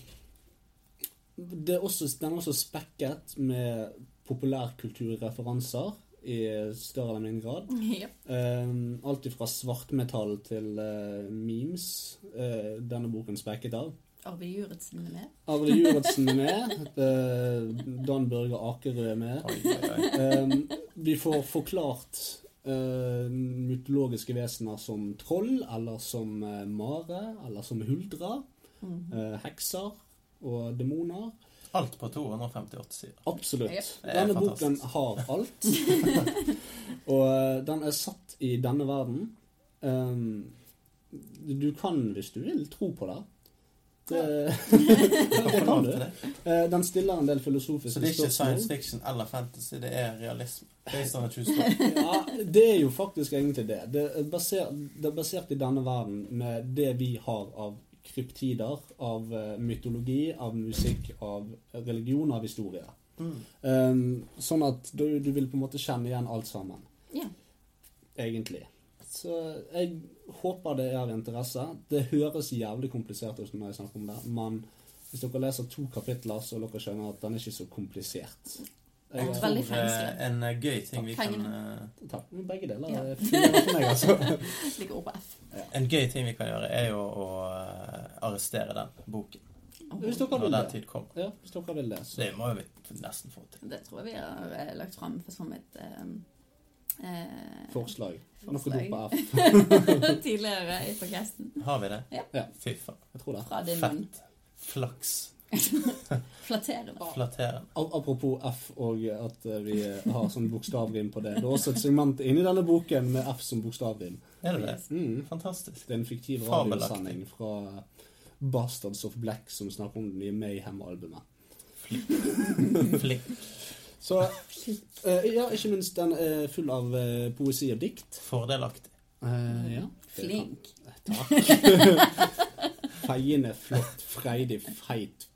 det er også, den er også spekket med populærkulturreferanser i større eller mindre grad. Ja. Um, alt fra svartmetall til uh, memes. Uh, denne boken spekket av. Arve Juretsen er med. Arve Juretsen er med. Dan Børge Akerø er med. Oi, oi, oi. Um, vi får forklart uh, mytologiske vesener som troll, eller som mare, eller som huldra. Mm -hmm. uh, hekser og demoner. Alt på 258 sider. Absolutt. Denne boken har alt. og eh, den er satt i denne verden. Um, du kan, hvis du vil, tro på det. Det, Kan det kan du. Eh, Den stiller en del filosofiske Så det er ikke science fiction eller fantasy, det er realisme. Based on a true story. Ja, det er jo faktisk egentlig det. Det er, basert, det er basert i denne verden med det vi har av kryptider, av eh, mytologi, av musikk, av religion, av historie. Mm. Um, sånn at du, du vil på en måte kjenne igjen alt sammen, Ja. egentlig. Så jeg håper det er av interesse. Det høres jævlig komplisert ut når jeg snakker om det, men hvis dere leser to kapitler, så dere skjønner at den er ikke så komplisert. Jeg, er tror en eh, gøy ting vi kan eh, takk, begge deler Ja. er meg, altså. Ligger ord på F. En gøy ting vi kan gjøre, er jo å eh, arrestere den boken Hvis dere vil det. Ja, hvis dere vil det. Så det må vi nesten få til. Det tror jeg vi har lagt fram som et eh, eh, Forslag. Noe Forslag. dop på F. tidligere i podkasten. Har vi det? Ja. Ja. Fy faen. Jeg tror det. Fra din. Fett. Flaks. Flatterende. Flatterende. Apropos F og at eh, vi har sånn bokstavrim på det. Det er også et segment inni denne boken med F som bokstavrim. Er det det? Mm. Fantastisk. Det er en fiktiv radiosending fra Bastards of Black som snakker om det nye Mayhem-albumet. Flink. Så eh, Ja, ikke minst den er full av eh, poesi og dikt. Fordelaktig. Uh, ja. Flink. Takk. Feiende, flott, freidig, feit,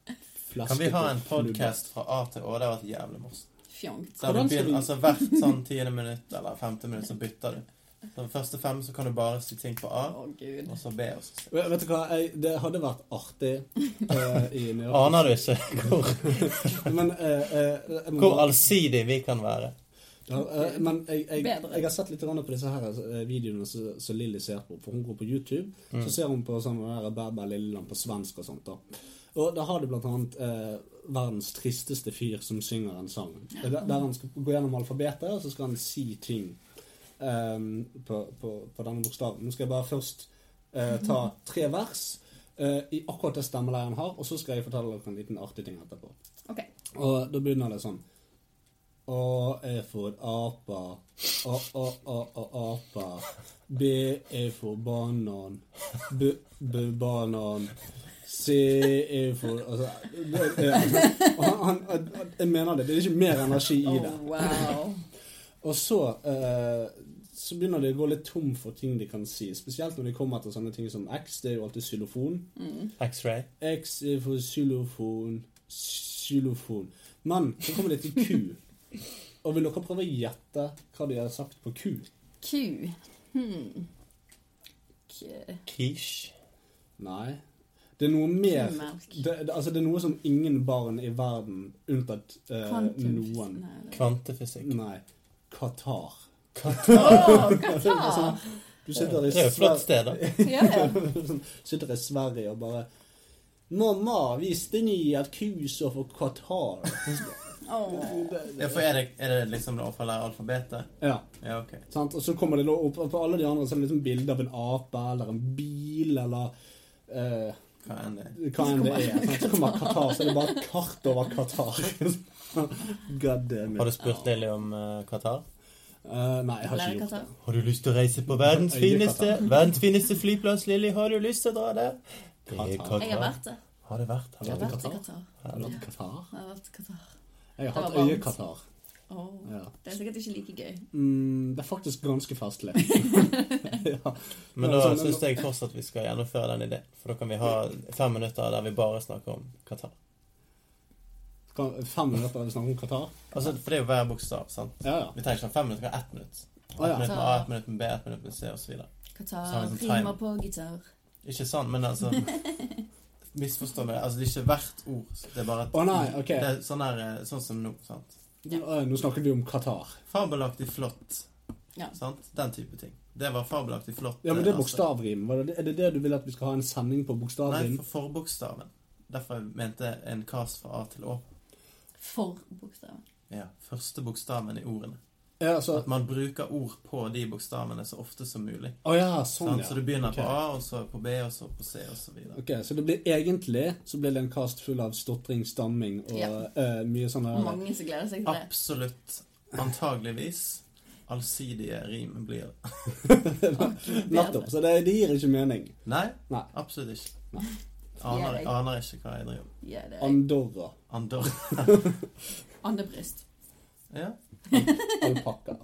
Kan vi ha en podkast podcast fra A til Å? Det har vært jævlig morsomt. Fjongt. Altså Hvert sånn tiende minutt eller femte minutt så bytter du. Så de første fem så kan du bare si ting på A, oh, og så B. Og så Vet vet du hva, jeg, det hadde vært artig uh, i New York. Aner du ikke hvor, Men uh, uh, hvor allsidig vi kan være? Ja, eh, men jeg, jeg, Bedre. jeg har sett litt på disse her eh, videoene som Lilly ser på. For hun går på YouTube. Mm. Så ser hun på sånn Bærbæ Lilleland på svensk og sånt. da. Og da har de blant annet eh, verdens tristeste fyr som synger en sang. Der, der han skal gå gjennom alfabetet, og så skal han si ting eh, på, på, på denne bokstaven. Nå skal jeg bare først eh, ta tre vers eh, i akkurat det stemmeleiren har, og så skal jeg fortelle dere en liten artig ting etterpå. Okay. Og da begynner det sånn A er for apa. A, a, a, a, apa. B er for banan. B, b, banan. C er for altså, det, det, han, han, Jeg mener det. Det er ikke mer energi i det. Oh, wow. Og så eh, så begynner de å gå litt tom for ting de kan si. Spesielt når de kommer til sånne ting som X. Det er jo alltid xylofon. Mm. X-ray. X er for xylofon. Xylofon. Men så kommer det til Q. Og vil dere prøve å gjette hva de har sagt på Q? Q. Hmm. K- Quiche. Nei. Det er noe mer det, det, Altså, det er noe som ingen barn i verden, unntatt eh, noen Nei, Kvantefysikk. Nei. Qatar. Qatar! Du sitter i Det er jo et flott sted, da. Ja, ja. Sånn, sitter i Sverige og bare Mamma, visste ni at Q står for Qatar? Åh. Ja, for er det, er det liksom å få lære alfabetet? Ja. Ja, okay. Sant? Og så kommer det da opp og på alle de andre så er det liksom bilde av en ape eller en bil eller uh, Hva enn det er. hva enn det er. Sant? Så kommer Qatar, så er det bare et kart over Qatar. Har du spurt Lilly om uh, Qatar? Uh, nei, jeg har ikke gjort det. Har du lyst til å reise på verdens fineste, verdens fineste flyplass, Lilly? Har du lyst til å dra der? Det er Qatar. Jeg har vært det. Har du vært? Har du vært? vært i Qatar. Qatar? Jeg har vært i Qatar. Jeg har hatt øyekatarr. Oh. Ja. Det er sikkert ikke like gøy. Mm, det er faktisk ganske festlig. ja. Men da sånn, syns jeg fortsatt vi skal gjennomføre den ideen. For da kan vi ha fem minutter der vi bare snakker om Qatar. Fem minutter der vi snakker om Qatar? Altså, For det er jo hver bokstav, sant? Ja, ja. Vi trenger ikke fem minutter, vi kan ha ett minutt. Ett minutt med A, ett minutt med B, ett minutt med C, osv. Qatar sånn rimer på gitar. Ikke sant, men altså Misforstå meg. Altså, det er ikke hvert ord. Det er bare et Å, nei, ok. Det er sånn, her, eh, sånn som nå. sant? Nå, nå snakker vi om Qatar. Fabelaktig flott. Ja. Sant? Den type ting. Det var fabelaktig flott. Ja, men det er eh, bokstavrim. Det- Er det det du vil at vi skal ha en sending på Nei, for forbokstaven. Derfor jeg mente en kast fra A til Å. For bokstaven. Ja, Første bokstaven i ordene. Ja, altså At man bruker ord på de bokstavene så ofte som mulig. Oh, ja, sånn, sånn? ja. Så du begynner okay. på A, og så på B, og så på C, og så videre. Ok, Så det blir egentlig så blir det en cast full av stotring, stamming og Ja. uh, mye sånne Mange som gleder seg til det. Absolutt. Antageligvis allsidige rim blir det. Nettopp. Så det, det gir ikke mening. Nei, Nei. absolutt ikke. Aner, aner ikke hva jeg driver med. Ja, det Andorra. Andorra. andebryst. Ja. Alpakka.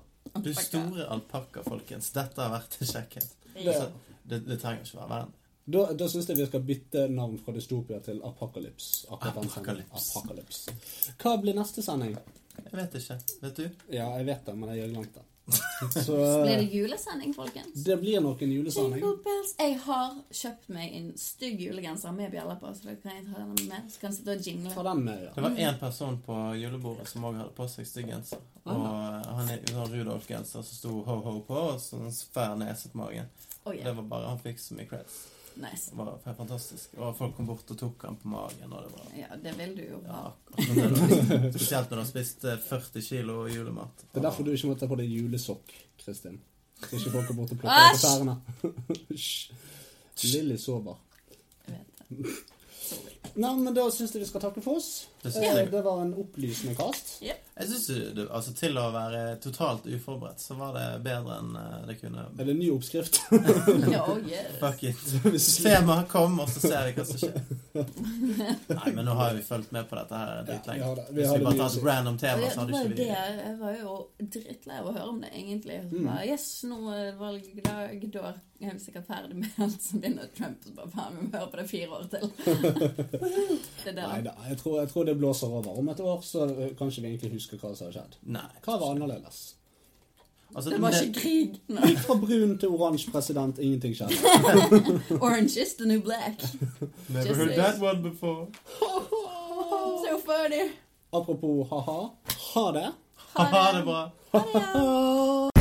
Du store alpakka, folkens. Dette har vært sjekket. Ja. Så Det, det trenger ikke være verden. Da, da syns jeg vi skal bytte navn fra Dystopia til. Apocalypse. Apocalypse. Hva blir neste sending? Jeg vet ikke. Vet du? Ja, jeg vet det, men jeg gjør langt det. Så Blir det julesending, folkens? det blir nok en julesending. Jeg har kjøpt meg en stygg julegenser med bjeller på, så da kan jeg ta den med. Så kan jeg sitte og jingle. Ta den med, Det var én person på julebordet som òg hadde på seg stygg genser. Og han er sånn Rudolf-genser som sto ho-ho på, og sånn svær nese på magen. Oh, Det var bare, Han fikk så mye creds. Nice. Det var helt fantastisk. Og folk kom bort og tok han på magen. Og det var Ja, det vil du jo ha. Ja, har Spesielt når du har spist eh, 40 kilo julemat. Det er derfor du ikke må ta på deg julesokk, Kristin. Så ikke folk går bort og plukker deg på tærne. Lilly sover. Jeg vet det. Nei, men da syns jeg vi skal takke for oss. Det synes Eh, jeg. Det var en opplysende kast. Jeg synes du, altså Til å være totalt uforberedt, så var det bedre enn eh, det kunne Er det en ny oppskrift? Ja, oh, yes. Fuck it. Tema kom, og så ser vi hva som skjer. Nei, men nå har vi fulgt med på dette her dritlenge. Ja, vi har det. Vi Hvis vi bare tar et random tema, det, så det hadde ikke det. vi Jeg var jo drittlei av å høre om det, egentlig. Mm. yes, nå er valgdag, da er sikkert ferdig med alt som begynner Trump. Så bare faen, vi må høre på det fire år til. Det. Nei da. jeg tror, jeg tror det blåser over. Om et år så eh, kanskje vi egentlig husker hva som har skjedd. Nei. Hva var annerledes? Altså, Det var ikke krig. Nei. Gikk fra brun til oransje president, ingenting skjedde. Orange is the new black. Never Just heard that one before. So funny. Apropos ha-ha. Ha det. Ha det bra. Ha det. ja.